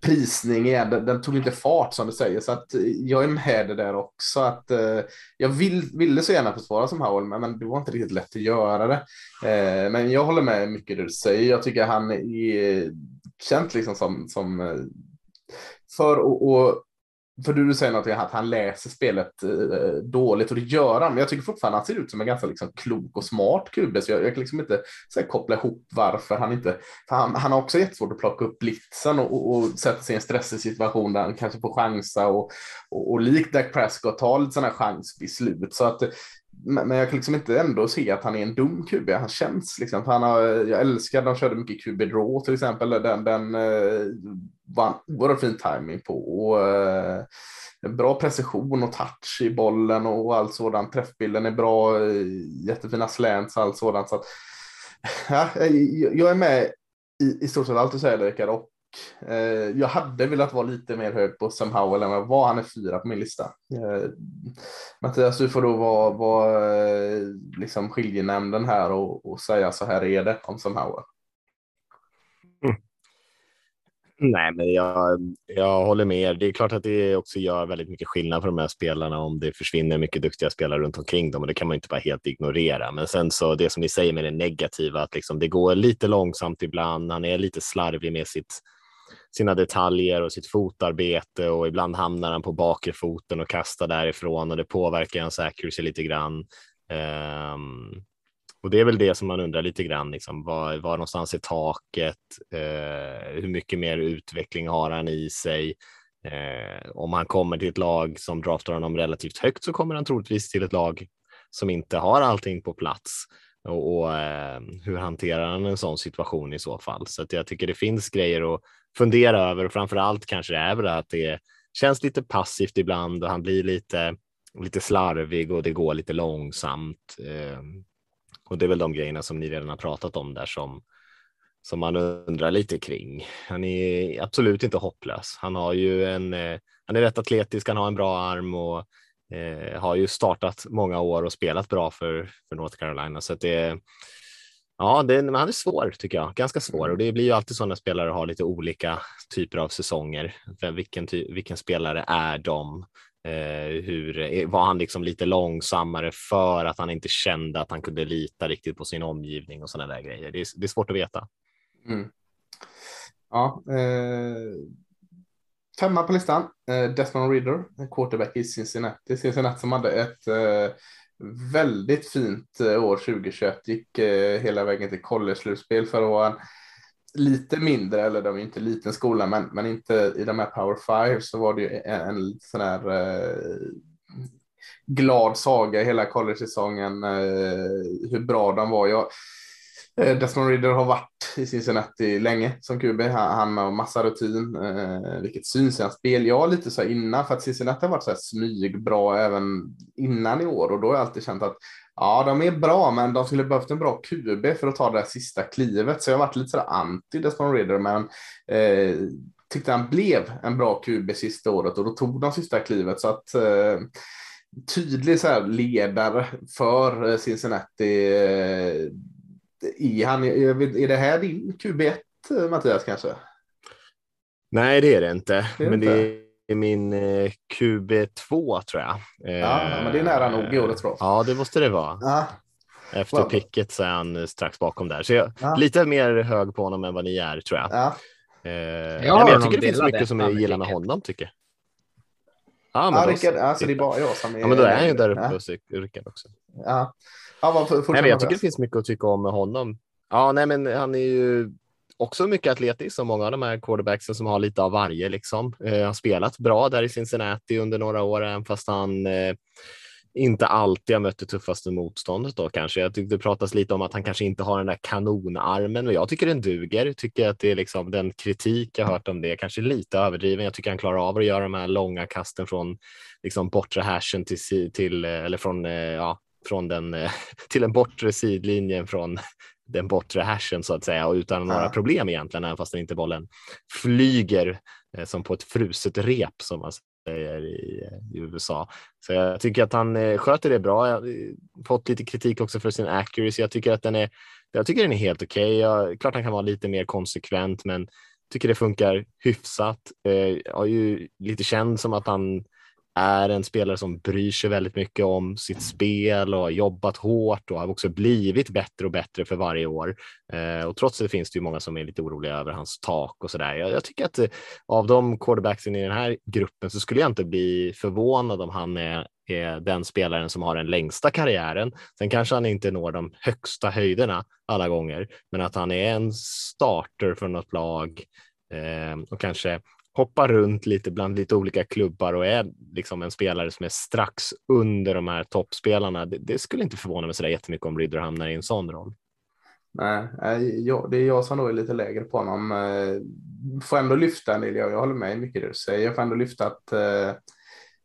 B: prisning igen. Den, den, tog inte fart som du säger, så att eh, jag är med det där också. Att, eh, jag vill, ville så gärna försvara som Howell, men, men det var inte riktigt lätt att göra det. Eh, men jag håller med mycket det du säger. Jag tycker han är eh, känt liksom som, som eh, för att för du säger något att han läser spelet eh, dåligt och det gör han. Men jag tycker fortfarande han ser ut som en ganska liksom, klok och smart QB. Så jag, jag kan liksom inte så här, koppla ihop varför han inte... För han, han har också jättesvårt att plocka upp blitzen och, och, och sätta sig i en stressig situation där han kanske får chansa och, och, och likt Dak Prescott ta lite sådana chansbeslut. Så att men jag kan liksom inte ändå se att han är en dum QB. Han känns liksom, han har, jag älskar, de körde mycket QB draw till exempel. Den, den eh, var oerhört fin timing på. Och, eh, bra precision och touch i bollen och allt sådant. Träffbilden är bra, eh, jättefina slants och allt sådant. Så att, [LAUGHS] ja, jag är med i, i stort sett allt du säger Rickard och Eh, jag hade velat vara lite mer hög på Sam Howell än vad var. Han är fyra på min lista. Eh, Mattias, du får då vara, vara eh, liksom skiljenämnden här och, och, säga så här är det om Sam Howell.
C: Mm. Nej, men jag, jag håller med. Det är klart att det också gör väldigt mycket skillnad för de här spelarna om det försvinner mycket duktiga spelare runt omkring dem och det kan man inte bara helt ignorera. Men sen så det som ni säger med det negativa, att liksom det går lite långsamt ibland. Han är lite slarvig med sitt sina detaljer och sitt fotarbete och ibland hamnar han på bakre foten och kastar därifrån och det påverkar hans accuracy lite grann. Um, och det är väl det som man undrar lite grann, liksom, var, var någonstans är taket? Uh, hur mycket mer utveckling har han i sig? Uh, om han kommer till ett lag som draftar honom relativt högt så kommer han troligtvis till ett lag som inte har allting på plats och, och eh, hur hanterar han en sån situation i så fall? Så att jag tycker det finns grejer att fundera över och framför allt kanske det är väl att det känns lite passivt ibland och han blir lite, lite slarvig och det går lite långsamt. Ehm, och det är väl de grejerna som ni redan har pratat om där som, som man undrar lite kring. Han är absolut inte hopplös. Han har ju en, eh, han är rätt atletisk, han har en bra arm och eh, har ju startat många år och spelat bra för, för North Carolina. Så att det, ja, det, han är svår tycker jag, ganska svår och det blir ju alltid så när spelare har lite olika typer av säsonger. Vilken, ty, vilken spelare är de? Eh, hur, eh, var han liksom lite långsammare för att han inte kände att han kunde lita riktigt på sin omgivning och sådana där grejer. Det är, det är svårt att veta.
B: Mm. Ja, eh, femma på listan, eh, Desmond Ridder, quarterback i Cincinnati. Cincinnati som hade ett eh, väldigt fint eh, år 2021, gick eh, hela vägen till college-slutspel för att vara lite mindre, eller de är inte liten skola, men, men inte i de här Power Five så var det ju en, en sån här eh, glad saga hela college-säsongen, eh, hur bra de var. Jag, Eh, Desmond Ridder har varit i Cincinnati länge som QB. Han, han har massa rutin, eh, vilket syns i hans spel. Jag lite så här innan, för att Cincinnati har varit så här smygbra även innan i år och då har jag alltid känt att Ja, de är bra, men de skulle behövt en bra QB för att ta det där sista klivet. Så jag har varit lite så där anti Desmond Ridder, men eh, tyckte han blev en bra QB sista året och då tog de sista klivet. Så att eh, tydlig så här ledare för eh, Cincinnati. Eh, Eh, i han, är det här din QB1 eh, Mattias kanske?
C: Nej, det är det inte.
B: Det är
C: men
B: inte.
C: det är min eh, QB2 tror jag.
B: Ja, men det är nära nog i årets draft.
C: Ja, det måste det vara.
B: Ja,
C: Efter
B: Well.
C: picket så är han eh, strax bakom där. Så jag
B: Ja.
C: lite mer hög på honom än vad ni är tror jag.
B: ja.
C: Eh, men jag
D: honom
C: tycker det finns mycket som jag gillar med honom tycker jag. Ja, men
B: ja
C: då
B: Rickard,
C: så.
B: alltså det är bara jag som är...
C: Ja, men då är han ju där uppe
B: Ja,
C: hos Rickard också.
B: ja. Ja
C: Nej, men jag tycker det finns mycket att tycka om med honom. Ja, nej, men han är ju också mycket atletisk som många av de här quarterbacksen som har lite av varje. Liksom. Eh, har spelat bra där i Cincinnati under några år, även fast han eh, inte alltid har mött det tuffaste motståndet då kanske. Jag tyckte det pratas lite om att han kanske inte har den där kanonarmen, men jag tycker den duger. Tycker att det är liksom den kritik jag hört om det kanske lite överdriven. Jag tycker han klarar av att göra de här långa kasten från liksom bortre hashen till, till eh, eller från, eh, ja, från den eh, [LAUGHS] till den bortre sidlinjen från [LAUGHS] den bortre hashen så att säga och utan några
B: Ja.
C: problem egentligen, även fast den inte bollen flyger eh, som på ett fruset rep som man säger i, i USA. Så jag tycker att han eh, sköter det bra. Jag har eh, fått lite kritik också för sin accuracy. Jag tycker att den är, jag tycker den är helt okej. Okay. Klart han kan vara lite mer konsekvent, men tycker det funkar hyfsat. Eh, jag är ju lite känd som att han är en spelare som bryr sig väldigt mycket om sitt spel och har jobbat hårt och har också blivit bättre och bättre för varje år. Eh, och trots det finns det ju många som är lite oroliga över hans tak och så där. Jag, jag tycker att eh, av de quarterbacksen i den här gruppen så skulle jag inte bli förvånad om han är, är den spelaren som har den längsta karriären. Sen kanske han inte når de högsta höjderna alla gånger, men att han är en starter för något lag eh, och kanske hoppar runt lite bland lite olika klubbar och är liksom en spelare som är strax under de här toppspelarna. Det, det skulle inte förvåna mig så där jättemycket om Ridder hamnar i en sån roll.
B: Nej, eh, jag, det är jag som då är lite lägre på honom. Eh, får ändå lyfta en del, jag, jag håller med i mycket det du säger. Jag får ändå lyfta att eh,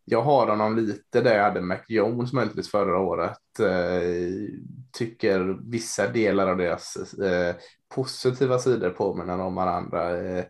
B: jag har honom lite där jag hade McJones möjligtvis förra året. Eh, tycker vissa delar av deras eh, positiva sidor påminner om varandra. Eh,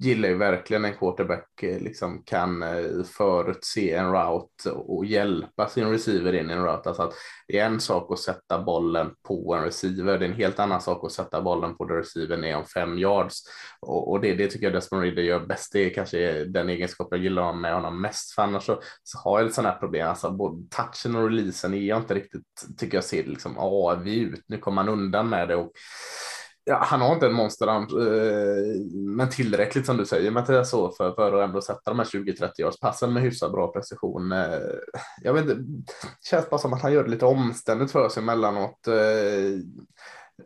B: gillar ju verkligen en quarterback eh, liksom kan eh, förutse en route och hjälpa sin receiver in i en route. Alltså att det är en sak att sätta bollen på en receiver, det är en helt annan sak att sätta bollen på där receivern är om fem yards. Och, och det, det tycker jag Desmond Ridder gör bäst. Det är kanske den egenskapen jag gillar med honom mest. För annars så, så har jag ett sådana här problem. Alltså både touchen och releasen är jag inte riktigt, tycker jag ser liksom, ja, vi ut, nu kommer han undan med det. Och, Ja, han har inte en monsterhand, eh, men tillräckligt som du säger Mattias så för, för att ändå sätta de här 20-30 års passen med hyfsat bra precision. Eh, jag vet inte, det känns bara som att han gör det lite omständigt för sig emellanåt. Eh,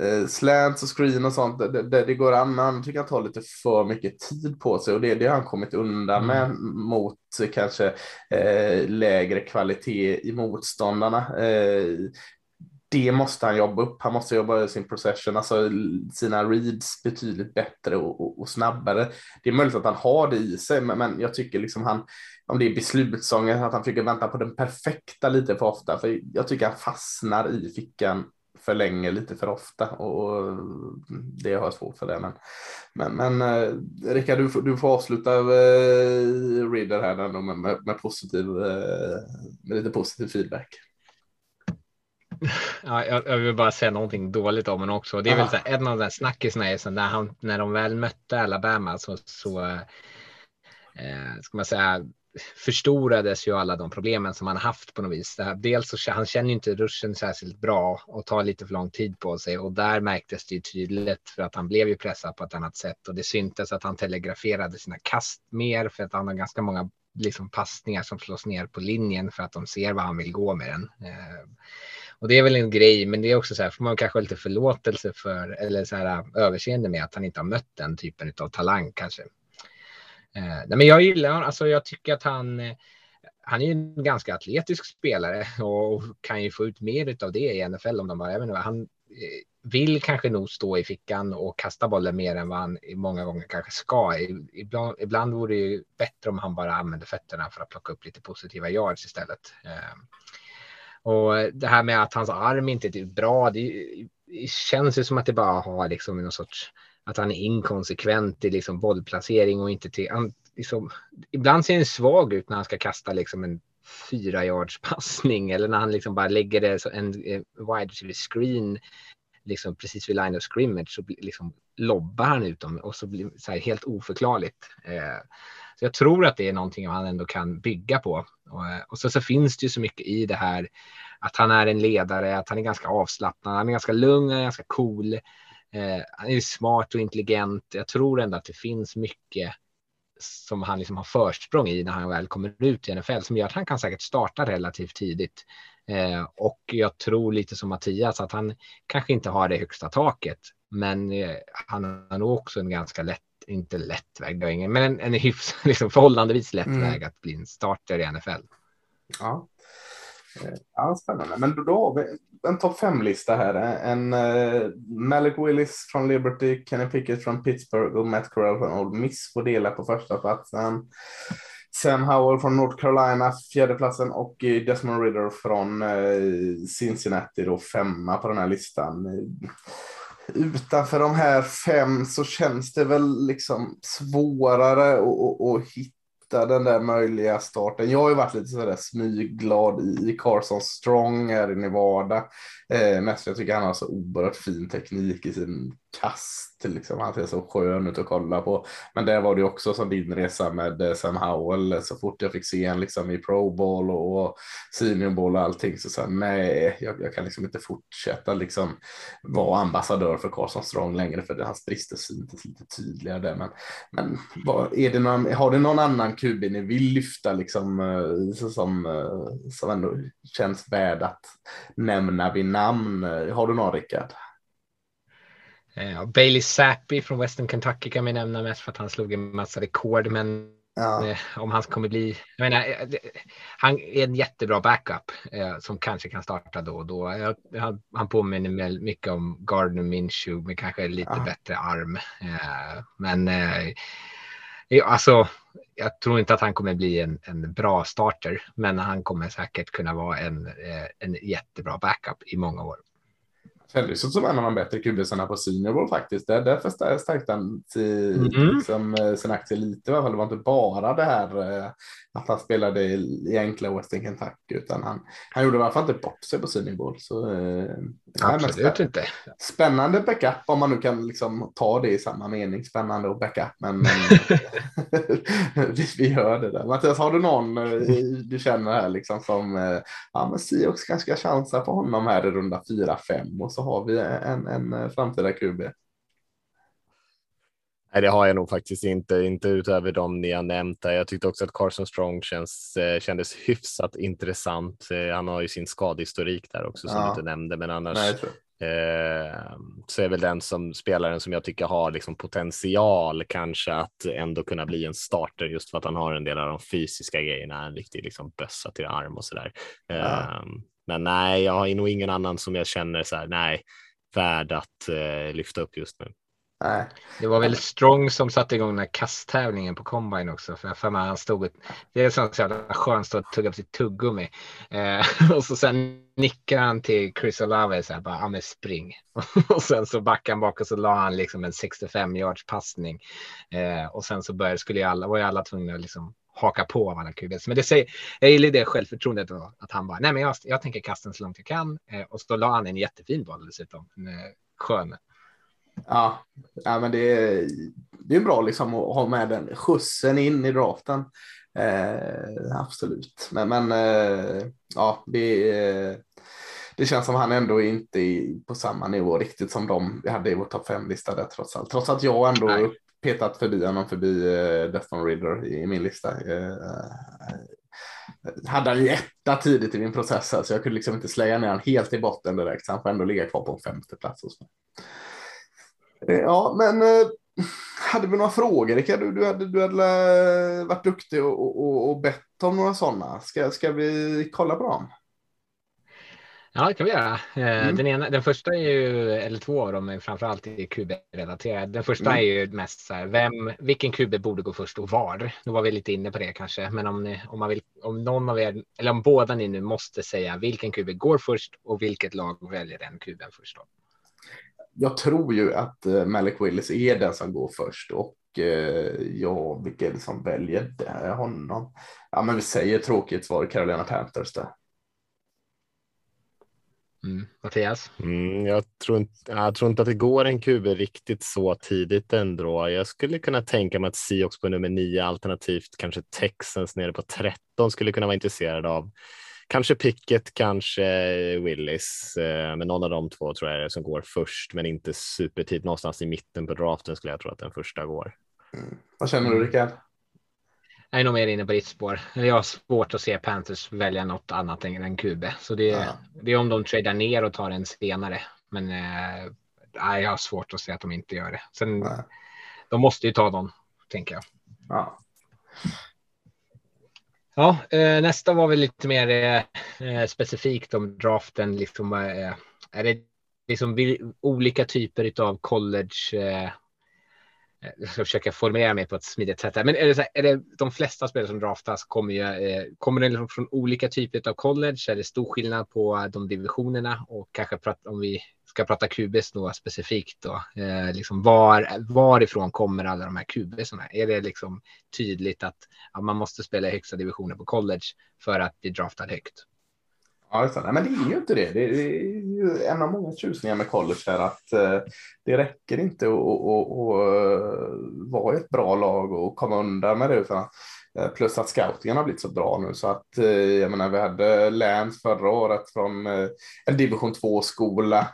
B: eh, slants och screen och sånt, det, det, det går an, men han tycker han tar lite för mycket tid på sig och det, det har han kommit undan med mot kanske eh, lägre kvalitet i motståndarna. Eh, det måste han jobba upp. Han måste jobba sin procession, alltså sina reads betydligt bättre och, och, och, snabbare. Det är möjligt att han har det i sig, men, men jag tycker liksom han, om det är beslutsånger, att han försöker vänta på den perfekta lite för ofta. För jag tycker han fastnar i fickan för länge lite för ofta och, och det har jag svårt för det. Men, men, men eh, Rickard, du, får- du får avsluta eh, Ridder här med, med, med, positiv, eh, med lite positiv feedback. [LAUGHS]
D: Ja, jag, jag vill bara säga någonting dåligt om honom också. Det är
B: Aha.
D: väl här, en av de där snackisarna är så när, han, när de väl mötte Alabama så, så eh, ska man säga, förstorades ju alla de problemen som han haft på något vis. Här, dels så han känner ju inte ruschen särskilt bra och tar lite för lång tid på sig och där märktes det ju tydligt för att han blev ju pressad på ett annat sätt och det syntes att han telegraferade sina kast mer för att han har ganska många liksom passningar som slås ner på linjen för att de ser vad han vill gå med den. Eh, och det är väl en grej, men det är också så här, får man kanske lite förlåtelse för eller så här eh, överseende med att han inte har mött den typen av talang kanske. Eh, nej, men jag gillar, alltså jag tycker att han, eh, han är en ganska atletisk spelare [LAUGHS] och kan ju få ut mer av det i NFL om de bara, även han Eh, vill kanske nog stå i fickan och kasta bollen mer än vad han många gånger kanske ska. Ibland, ibland vore det ju bättre om han bara använde fötterna för att plocka upp lite positiva yards istället. Eh, och det här med att hans arm inte är bra, det, känns ju som att det bara har liksom någon sorts att han är inkonsekvent i liksom bollplacering och inte till. Han, liksom, ibland ser han svag ut när han ska kasta liksom en fyra yards passning eller när han liksom bara lägger det så en, eh, wide receiver screen liksom precis vid line of scrimmage så liksom lobbar han ut dem och så blir det så här helt oförklarligt. Eh, så jag tror att det är någonting han ändå kan bygga på. Eh, och, så, så finns det ju så mycket i det här att han är en ledare, att han är ganska avslappnad, han är ganska lugn, han är ganska cool. Han är smart och intelligent. Jag tror ändå att det finns mycket som han liksom har försprång i när han väl kommer ut i NFL som gör att han kan säkert starta relativt tidigt. Eh, och jag tror lite som Mattias att han kanske inte har det högsta taket, men eh, han har nog också en ganska lätt, inte lätt väg, men en, en hyfs, [LAUGHS] liksom förhållandevis lätt mm. väg att bli en starter i NFL.
B: Ja. Eh, ja, spännande. Men då, då har vi en topp fem-lista här. En uh, Malik Willis från Liberty, Kenny Pickett från Pittsburgh och Matt Corral från Old Miss får dela på första platsen. Sam Howell från North Carolina, fjärdeplatsen och eh, Desmond Ridder från uh, Cincinnati då femma på den här listan. Utanför de här fem så känns det väl liksom svårare att hitta hitta den där möjliga starten. Jag har ju varit lite sådär smygglad i Carson Strong här i Nevada. Eh, mest för jag tycker han har så oerhört fin teknik i sin kast. Liksom. Han ser så skön ut att kolla på. Men där var det också som din resa med eh, Sam Howell. Så fort jag fick se en liksom i Pro Bowl och Senior Bowl och allting så sa nej, jag, jag, kan liksom inte fortsätta liksom vara ambassadör för Carson Strong längre för det hans brister syntes lite tydligare där. Men, men vad, är det någon, har du någon annan QB ni vill lyfta liksom eh, som, eh, som ändå känns värd att nämna vid namn? Har du någon Rickard?
D: Eh, Bailey Zappi från Western Kentucky kan vi nämna mest för att han slog en massa rekord. Men ja. eh, om han kommer bli, jag menar, eh, han är en jättebra backup eh, som kanske kan starta då och då. Han, han påminner mycket om Gardner Minshew med kanske lite ja. bättre arm. Eh, men alltså, jag tror inte att han kommer bli en, en bra starter, men han kommer säkert kunna vara en, en jättebra backup i många år.
B: Kändes som en av de bättre kubisarna på Senior faktiskt. Där, därför stärkte han till, mm. liksom, eh, sin aktie lite i alla fall. Det var inte bara det här eh, att han spelade i, i enkla Western Kentucky utan han, han gjorde i alla fall inte bort sig på Senior Bowl. Så,
D: eh, Absolut inte.
B: Spännande backup om man nu kan liksom ta det i samma mening. Spännande och backup. Men, men [LAUGHS] vi, vi hör det där. Mattias, har du någon eh, du känner här liksom som ja, men Siox kanske ska chansa på honom här i runda 4-5 och så har vi en, en framtida QB.
C: Nej, det har jag nog faktiskt inte, inte utöver dem ni har nämnt. Jag tyckte också att Carson Strong känns, eh, kändes hyfsat intressant. Eh, han har ju sin skadehistorik där också som ja. du inte nämnde, men annars Nej, eh, så är väl den som spelaren som jag tycker har liksom potential kanske att ändå kunna bli en starter just för att han har en del av de fysiska grejerna, en riktig liksom bössa till arm och så där. Ja. Eh, men nej, jag har nog ingen annan som jag känner så här, nej, värd att eh, lyfta upp just nu.
D: Nej. Det var väl Strong som satte igång den här kasttävlingen på Combine också. För jag för mig han stod det är så jävla skönt att tugga på sitt tuggummi. Eh, [LAUGHS] och så sen nickar han till Chris Olave så här bara, ja men spring. [LAUGHS] och sen så backade han bak och så la han liksom en 65 yards passning. Eh, och sen så började, skulle ju alla, var ju alla tvungna att liksom haka på av alla QBs. Men det säger, jag gillar det självförtroendet då, att han bara, nej men jag, jag tänker kasta den så långt jag kan. Eh, och så la han en jättefin boll dessutom. En, skön.
B: Ja, ja men det är, det är bra liksom att ha med den skjutsen in i draften. Eh, absolut, men, men eh, ja, det, eh, det känns som han ändå inte är på samma nivå riktigt som de vi hade i vår topp fem-lista där trots allt. Trots att jag ändå
D: Nej.
B: petat förbi honom förbi eh, Desmond Ridder i, i min lista. Eh, hade han ju etta tidigt i min process här, så jag kunde liksom inte slänga ner han helt i botten direkt, så han får ändå ligga kvar på en femte plats. hos mig. Eh, Ja, men eh, hade vi några frågor, Rickard? Du, du, hade, du hade eh, varit duktig och, och, och- bett om några sådana. Ska, ska vi kolla på dem?
D: Ja, det kan vi göra.
B: Mm.
D: Den, ena, den första är ju, eller två av dem är framförallt QB-relaterade. Den första
B: Mm.
D: är ju mest så här, vem, vilken QB borde gå först och var? Nu var vi lite inne på det kanske, men om, ni, om, man vill, om någon av er, eller om båda ni nu måste säga vilken QB går först och vilket lag väljer den QBn först då?
B: Jag tror ju att eh, Malik Willis är den som går först och eh, ja, vilka är det som väljer det? honom? Ja, men vi säger tråkigt svar Carolina Panthers där.
D: Mm. Mattias?
C: Mm, jag, tror inte, jag tror inte att det går en QB riktigt så tidigt ändå. Jag skulle kunna tänka mig att Seahawks på nummer 9 alternativt kanske Texans nere på 13 skulle kunna vara intresserad av. Kanske Pickett, kanske Willis, eh, men någon av de två tror jag är det som går först, men inte supertid. Någonstans i mitten på draften skulle jag tro att den första går.
B: Vad känner du Rickard?
D: Jag är nog mer inne på ditt spår. Jag har svårt att se Panthers välja något annat än en QB. Så det,
B: Ja.
D: det är om de tradar ner och tar en senare. Men eh, nej, jag har svårt att se att de inte gör det. Sen,
B: Nej.
D: de måste ju ta någon, tänker jag.
B: Ja.
D: Ja, eh, nästa var väl lite mer eh, eh, specifikt om draften. Liksom, är det liksom olika typer av college? Jag ska försöka formulera mig på ett smidigt sätt. Här. Men är det, så här, är det de flesta spelare som draftas kommer ju eh, kommer det liksom från olika typer av college? Är det stor skillnad på eh, de divisionerna och kanske prat, om vi ska prata QBs då specifikt då, eh, liksom var, varifrån kommer alla de här QBsarna? Är det liksom tydligt att att man måste spela i högsta divisionen på college för att bli draftad högt?
B: Ja, det. Nej, men det är ju inte det. Det är ju en av många tjusningar med college här att eh, det räcker inte att att- att- att, vara ett bra lag och komma undan med det. Utan, eh, plus att scoutingen har blivit så bra nu så att eh, jag menar, vi hade Lance förra året från en division 2-skola.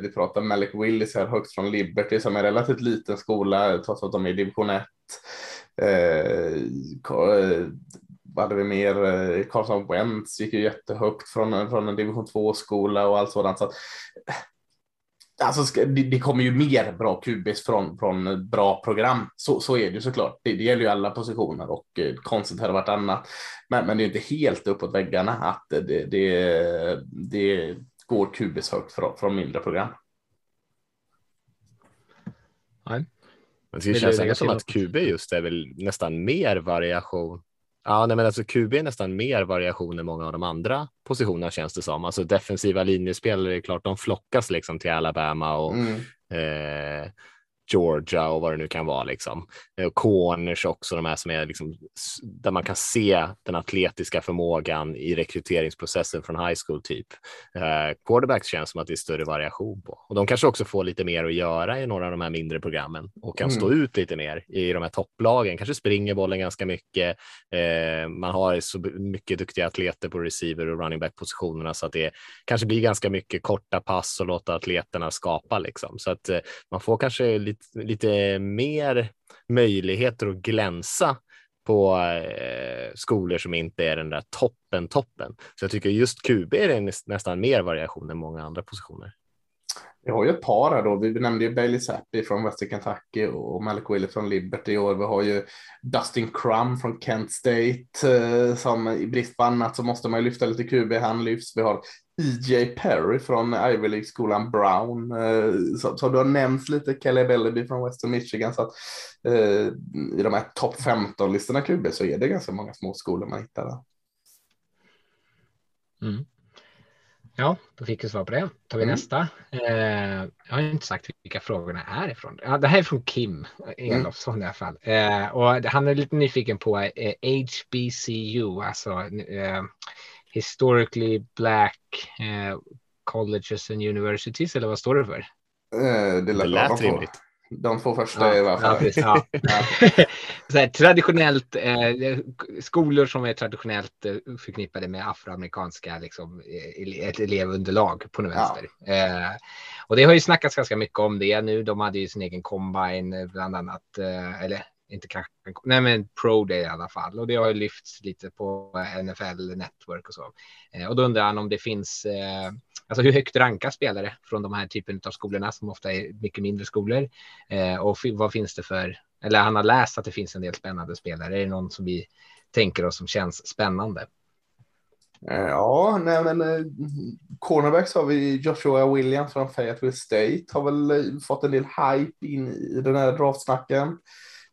B: Vi pratar Malik Willis här högt från Liberty som är en relativt liten skola trots att de är i division 1. Vad hade vi mer? Eh, Carson Wentz gick ju jättehögt från, från en division 2-skola och allt sådant. Så att, eh, alltså, det, det kommer ju mer bra QBs från, från bra program. Så, så är det ju såklart. Det, det gäller ju alla positioner och eh, konstigt hade varit annat. Men, men det är inte helt uppåt väggarna att det, det, det går QBs högt från, från mindre program.
D: Nej.
C: Men det känns ändå som att QB just är väl nästan mer variation. Ja, nej, men alltså QB är nästan mer variation än många av de andra positionerna känns det som. Alltså defensiva linjespelare är klart, de flockas liksom till Alabama och
B: Mm.
C: eh, Georgia och vad det nu kan vara liksom. Eh, Och corners också, de här som är liksom där man kan se den atletiska förmågan i rekryteringsprocessen från high school typ. Eh, quarterbacks känns som att det är större variation på och de kanske också får lite mer att göra i några av de här mindre programmen och kan
B: Mm.
C: stå ut lite mer i de här topplagen. Kanske springer bollen ganska mycket. Eh, man har så mycket duktiga atleter på receiver och running back positionerna så att det kanske blir ganska mycket korta pass och låta atleterna skapa liksom så att eh, man får kanske lite, lite mer möjligheter att glänsa på eh, skolor som inte är den där toppen toppen. Så jag tycker just QB är det nästan mer variation än många andra positioner.
B: Vi har ju ett par här då. Vi nämnde ju Bailey Zappi från Western Kentucky och Malik Willis från Liberty. Och vi har ju Dustin Crum från Kent State eh, som i brist på annat så måste man ju lyfta lite QB. Han lyfts. Vi har E.J. Perry från Ivy League-skolan Brown. Eh, så, så du har nämnt lite Kelly Bellaby från Western Michigan. Så att, eh, I de här topp 15-listorna QB så är det ganska många små skolor man hittar där.
D: Mm. Ja, då fick vi svar på det. tar vi
B: Mm.
D: nästa. Eh, jag har inte sagt vilka frågorna är ifrån. Ja, det här är från Kim Elofsson i alla fall. Eh, och han är lite nyfiken på eh, HBCU, alltså eh, Historically Black eh, Colleges and Universities, eller vad står det för?
B: Eh, det
C: Det
B: lät, bra.
C: lät rimligt.
B: De två första
D: Ja,
B: i alla fall.
D: ja, precis, ja. [LAUGHS] här, traditionellt, eh, skolor som är traditionellt eh, förknippade med afroamerikanska liksom, eh, ett elevunderlag på något vänster. Eh, och det har ju snackats ganska mycket om det nu. De hade ju sin egen combine eh, bland annat, eh, eller inte kanske, nej men Pro Day i alla fall. Och det har ju lyfts lite på NFL Network och så. Eh, och då undrar han om det finns, eh, alltså hur högt rankas spelare från de här typen av skolorna som ofta är mycket mindre skolor. Eh, och vad finns det för, eller han har läst att det finns en del spännande spelare. Är det någon som vi tänker oss som känns spännande?
B: Ja, nej men eh, cornerbacks har vi Joshua Williams från Fayetteville State har väl fått en del hype in i den här draftsnacken.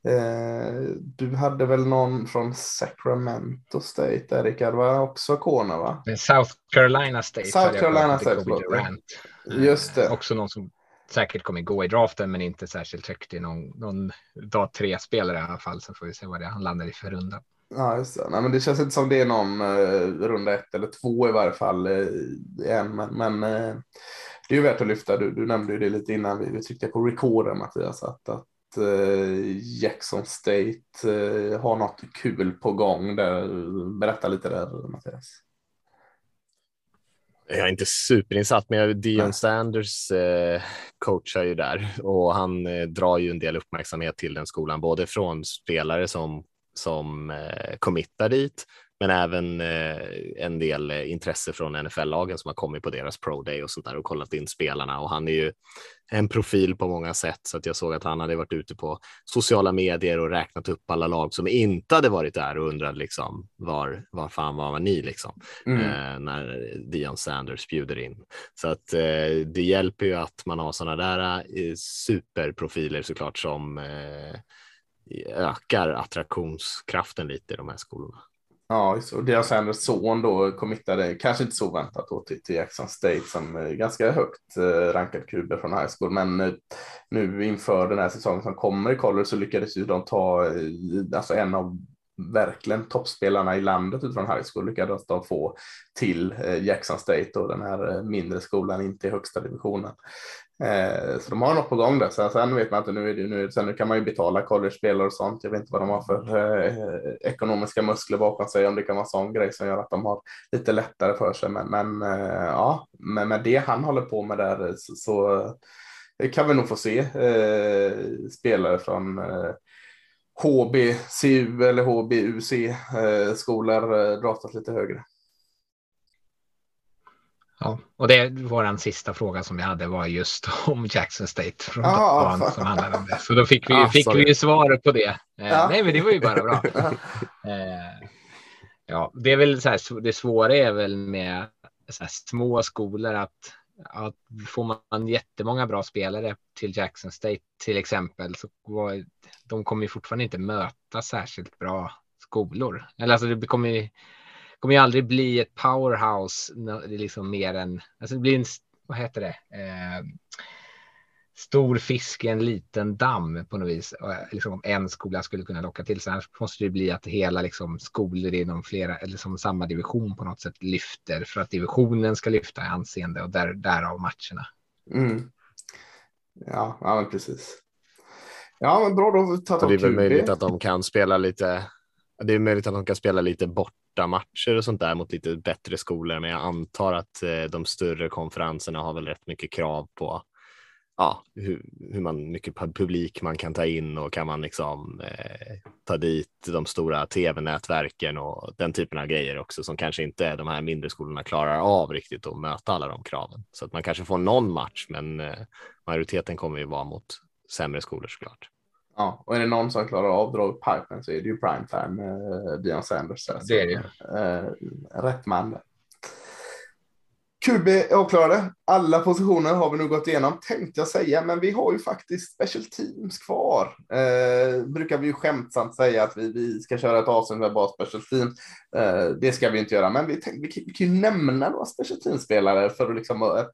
B: Eh, du hade väl någon från Sacramento State där Rickard, va? Också corner va?
D: Men South Carolina State.
B: South Carolina State, förlåt. Just det.
D: Eh, Också någon som säkert kommer gå i draften, men inte särskilt högt i någon, någon dag tre spelare i alla fall. Så får vi se vad det han landar i för runda.
B: Ja, just det. Nej, men det känns inte som det är någon eh, runda ett eller två i varje fall eh, än. Men, eh, det är ju värt att lyfta. Du, du nämnde ju det lite innan vi, vi tryckte på recorden Mattias. Att, att eh, Jackson State eh, har något kul på gång. Där. Berätta lite där Mattias.
C: Jag är inte superinsatt, men Dion
B: Nej.
C: Sanders eh, coachar ju där och han eh, drar ju en del uppmärksamhet till den skolan, både från spelare som, som eh, committar dit, men även eh, en del eh, intresse från NFL-lagen som har kommit på deras pro day och sånt där och kollat in spelarna. Och han är ju en profil på många sätt, så att jag såg att han hade varit ute på sociala medier och räknat upp alla lag som inte hade varit där och undrade liksom var, var fan var ni liksom
B: Mm.
C: eh, när Dion Sanders bjuder in. Så att eh, det hjälper ju att man har sådana där eh, superprofiler såklart som eh, ökar attraktionskraften lite i de här skolorna.
B: Ja, och deras enda son då committade, kanske inte så väntat då till, till Jackson State som är ganska högt eh, rankad QB från high school. Men eh, nu inför den här säsongen som kommer i college så lyckades ju de ta alltså en av verkligen toppspelarna i landet utifrån high school lyckades de få till eh, Jackson State och den här eh, mindre skolan inte i högsta divisionen. Eh, så de har något på gång där. Sen, sen vet man inte, nu, är det, nu, sen nu kan man ju betala college-spelare och sånt. Jag vet inte vad de har för eh, ekonomiska muskler bakom sig, om det kan vara en sån grej som gör att de har lite lättare för sig. Men, men eh, ja, men med det han håller på med där så, så kan vi nog få se eh, spelare från eh, HBCU eller HBUC eh, eh, draftas lite högre.
D: Ja, och det vår sista fråga som vi hade var just [LAUGHS] om Jackson State från
B: Ah,
D: Dan som handlade om det. Så då fick vi,
C: Ah,
D: fick
C: sorry.
D: vi ju svaret på det. Eh,
B: Ja.
D: Nej, men det var ju bara bra. [LAUGHS] Ja, det är väl så här, det svåra är väl med små skolor att, att får man jättemånga bra spelare till Jackson State till exempel så var, de kommer ju fortfarande inte möta särskilt bra skolor. Eller alltså det kommer ju, kommer ju aldrig bli ett powerhouse. Det är liksom mer än, alltså det blir en, vad heter det? Eh, stor fisk i en liten damm på något vis. Eh, liksom om en skola skulle kunna locka till sig. Annars måste det bli att hela liksom, skolor inom flera eller som samma division på något sätt lyfter för att divisionen ska lyfta i anseende och där, därav matcherna.
B: Mm. Ja, ja, precis. Ja, men bra då. har vi tagit
C: det är väl
B: QB.
C: möjligt att de kan spela lite. Det är möjligt att de kan spela lite borta matcher och sånt där mot lite bättre skolor, men jag antar att eh, de större konferenserna har väl rätt mycket krav på ja, hur, hur man, mycket pub- publik man kan ta in och kan man liksom eh, ta dit de stora tv-nätverken och den typen av grejer också som kanske inte de här mindre skolorna klarar av riktigt att möta alla de kraven. Så att man kanske får någon match, men eh, majoriteten kommer ju vara mot sämre skolor såklart.
B: Ja, och är det någon som klarar av att dra upp pipen så är det ju primetime eh, Dion Sanders. där.
D: Det är det
B: eh, rätt man. QB avklarade. Alla positioner har vi nu gått igenom tänkte jag säga, men vi har ju faktiskt special teams kvar. Eh, brukar vi ju skämtsamt säga att vi, vi ska köra ett avsnitt med bara special teams. Eh, det ska vi inte göra, men vi, tänk, vi, kan, vi kan ju nämna några special teams-spelare för att liksom att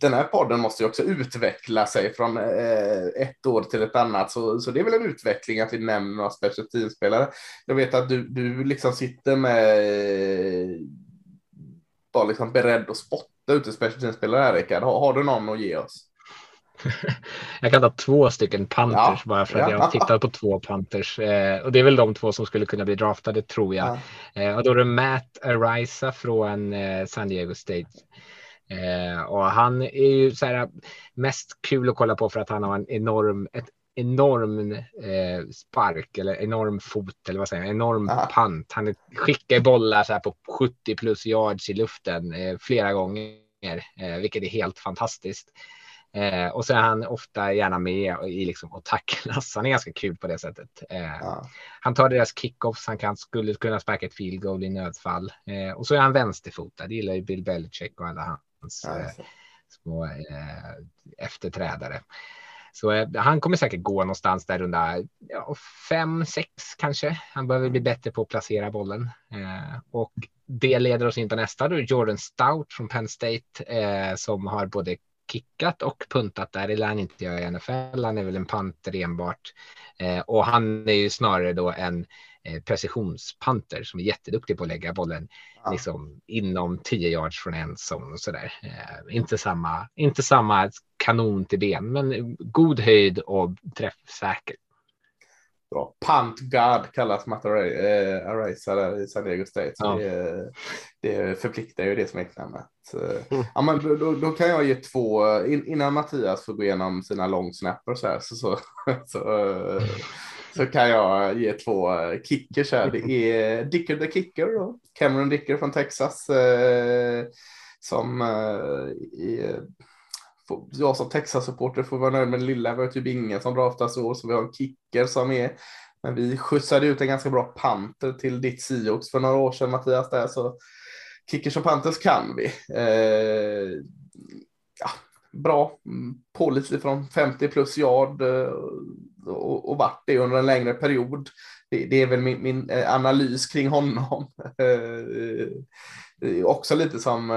B: den här podden måste ju också utveckla sig från eh, ett år till ett annat, så, så det är väl en utveckling att vi nämner några special team-spelare. Jag vet att du, du liksom sitter med eh, bara liksom beredd att spotta ut special team-spelare Rickard. Har, har du någon att ge oss? [LAUGHS]
D: jag kan ta två stycken Panthers
B: Ja,
D: bara för att
B: ja.
D: jag har tittat på två Panthers. Eh, och det är väl de två som skulle kunna bli draftade tror jag. Eh, och då är det Matt Arisa från eh, San Diego State. Eh, och han är ju så här mest kul att kolla på för att han har en enorm, ett enorm eh, spark eller enorm fot eller vad säger jag, enorm
B: Ja.
D: pant. Han skickar bollar så här på 70 plus yards i luften eh, flera gånger, eh, vilket är helt fantastiskt. Eh, och så är han ofta gärna med i liksom och tacklas. Han är ganska kul på det sättet. Eh. Han tar deras kickoffs. Han kan, skulle kunna sparka ett field goal i nödfall. Och så är han vänsterfotad. Det gillar ju Bill Belichick och alla hans
B: Ja,
D: eh, små eh, efterträdare. Så eh, han kommer säkert gå någonstans där runda ja, fem, sex kanske. Han behöver bli bättre på att placera bollen. Eh, och det leder oss in på nästa då, Jordan Stout från Penn State eh, som har både kickat och puntat där. Det lär han inte göra i NFL. Han är väl en panter enbart. Eh, och han är ju snarare då en precisionspanter som är jätteduktig på att lägga bollen
B: Ja.
D: liksom inom 10 yards från en zon och sådär. Eh, inte, samma, inte samma kanon till ben, men god höjd och träffsäker.
B: Bra. Punt God kallas Matt Array- eh, Araiza där i San Diego State.
D: Ja.
B: det, det förpliktar ju det smeknamnet. Eh, Ja, men då, då, då kan jag ge två, eh, in, innan Mattias får gå igenom sina långsnappers här så, så, så, eh, [LAUGHS] så kan jag ge två eh, kickers här. Det [LAUGHS] är Dicker the Kicker då. Cameron Dicker från Texas. Eh, som eh, är, får- jag som Texas-supporter får vara nöjd med det lilla. Vi har typ ingen som draftas i år, så vi har en kicker som är men vi skjutsade ut en ganska bra panter till ditt Seahawks för några år sedan Mattias där så kickers och panthers kan vi. Eh, ja, bra, Mm, pålitlig från 50 plus yard eh, och, och varit det under en längre period. Det, det är väl min, min eh, analys kring honom. [LAUGHS] Eh, också lite som eh,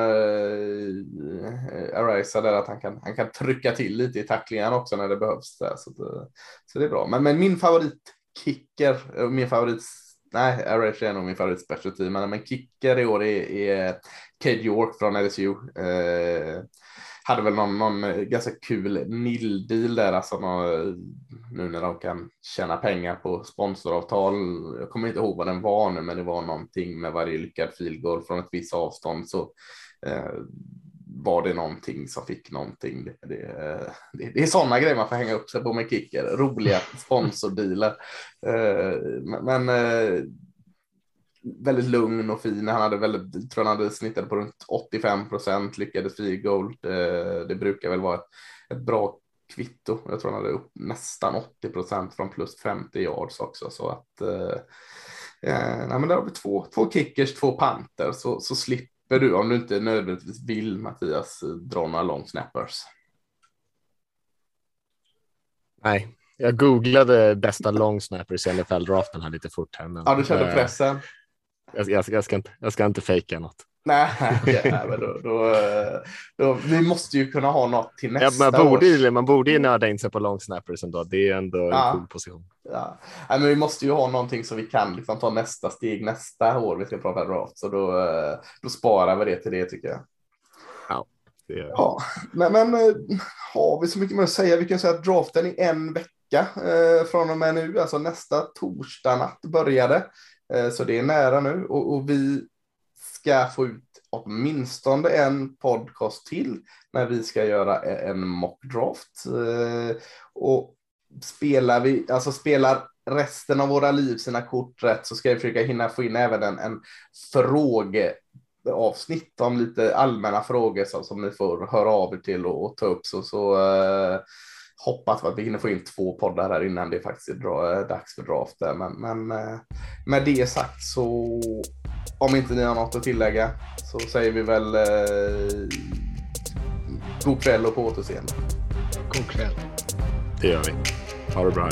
B: Arisa där att han kan, han kan trycka till lite i tacklingen också när det behövs. Där, så, det, eh, så det är bra. Men, men min favoritkicker, min favorit, nej Arisa är nog min favorit special team, men, men kicker i år är, är Cade York från LSU. Eh, hade väl någon, någon eh, ganska kul nil-deal där, alltså någon, eh, nu när de kan tjäna pengar på sponsoravtal. Jag kommer inte ihåg vad den var nu, men det var någonting med varje lyckad filgård från ett visst avstånd så eh, var det någonting som fick någonting. Det, det, eh, det, det är sådana grejer man får hänga upp sig på med kicker, roliga sponsordealer. Eh, men eh, väldigt lugn och fin. Han hade väldigt, tror han hade snittat på runt 85 procent, lyckades field goal. Det, det brukar väl vara ett, ett bra kvitto. Jag tror han hade upp nästan 80 procent från plus 50 yards också. Så att eh, eh, nej, men där har vi två, två kickers, två panter så, så slipper du om du inte nödvändigtvis vill Mattias dra några long snappers.
C: Nej, jag googlade bästa long snappers i NFL-draften här lite fort här. Men,
B: Ja, du kände
C: eh,
B: pressen?
C: Jag, jag, jag, ska inte, jag ska inte fejka något.
B: Nej, [LAUGHS] nej, men då, då, eh, då, vi måste ju kunna ha något till
C: Ja,
B: nästa
C: man, borde, ju- man borde ju nörda in sig på long snappers ändå. Det är ändå en
B: Ja.
C: cool position.
B: Ja. Nej, men vi måste ju ha någonting så vi kan liksom ta nästa steg nästa år vi ska prata draft. Så då, eh, då sparar vi det till det tycker jag.
C: Är,
B: Ja, men, men eh, har vi så mycket mer att säga? Vi kan säga att draften är en vecka från och med nu, alltså nästa torsdag natt började. Eh, så det är nära nu och, och vi ska få ut åtminstone en podcast till när vi ska göra e- en mockdraft. Eh, och spelar vi, alltså spelar resten av våra liv sina kort rätt så ska vi försöka hinna få in även en, en fråge avsnitt om lite allmänna frågor som, som ni får höra av er till och, och ta upp så, så eh, hoppas vi att vi hinner få in två poddar här innan det faktiskt är dra, eh, dags för draft. Men, men eh, med det sagt så om inte ni har något att tillägga så säger vi väl eh, god kväll och på återseende.
D: God kväll.
C: det gör vi. Ha det bra.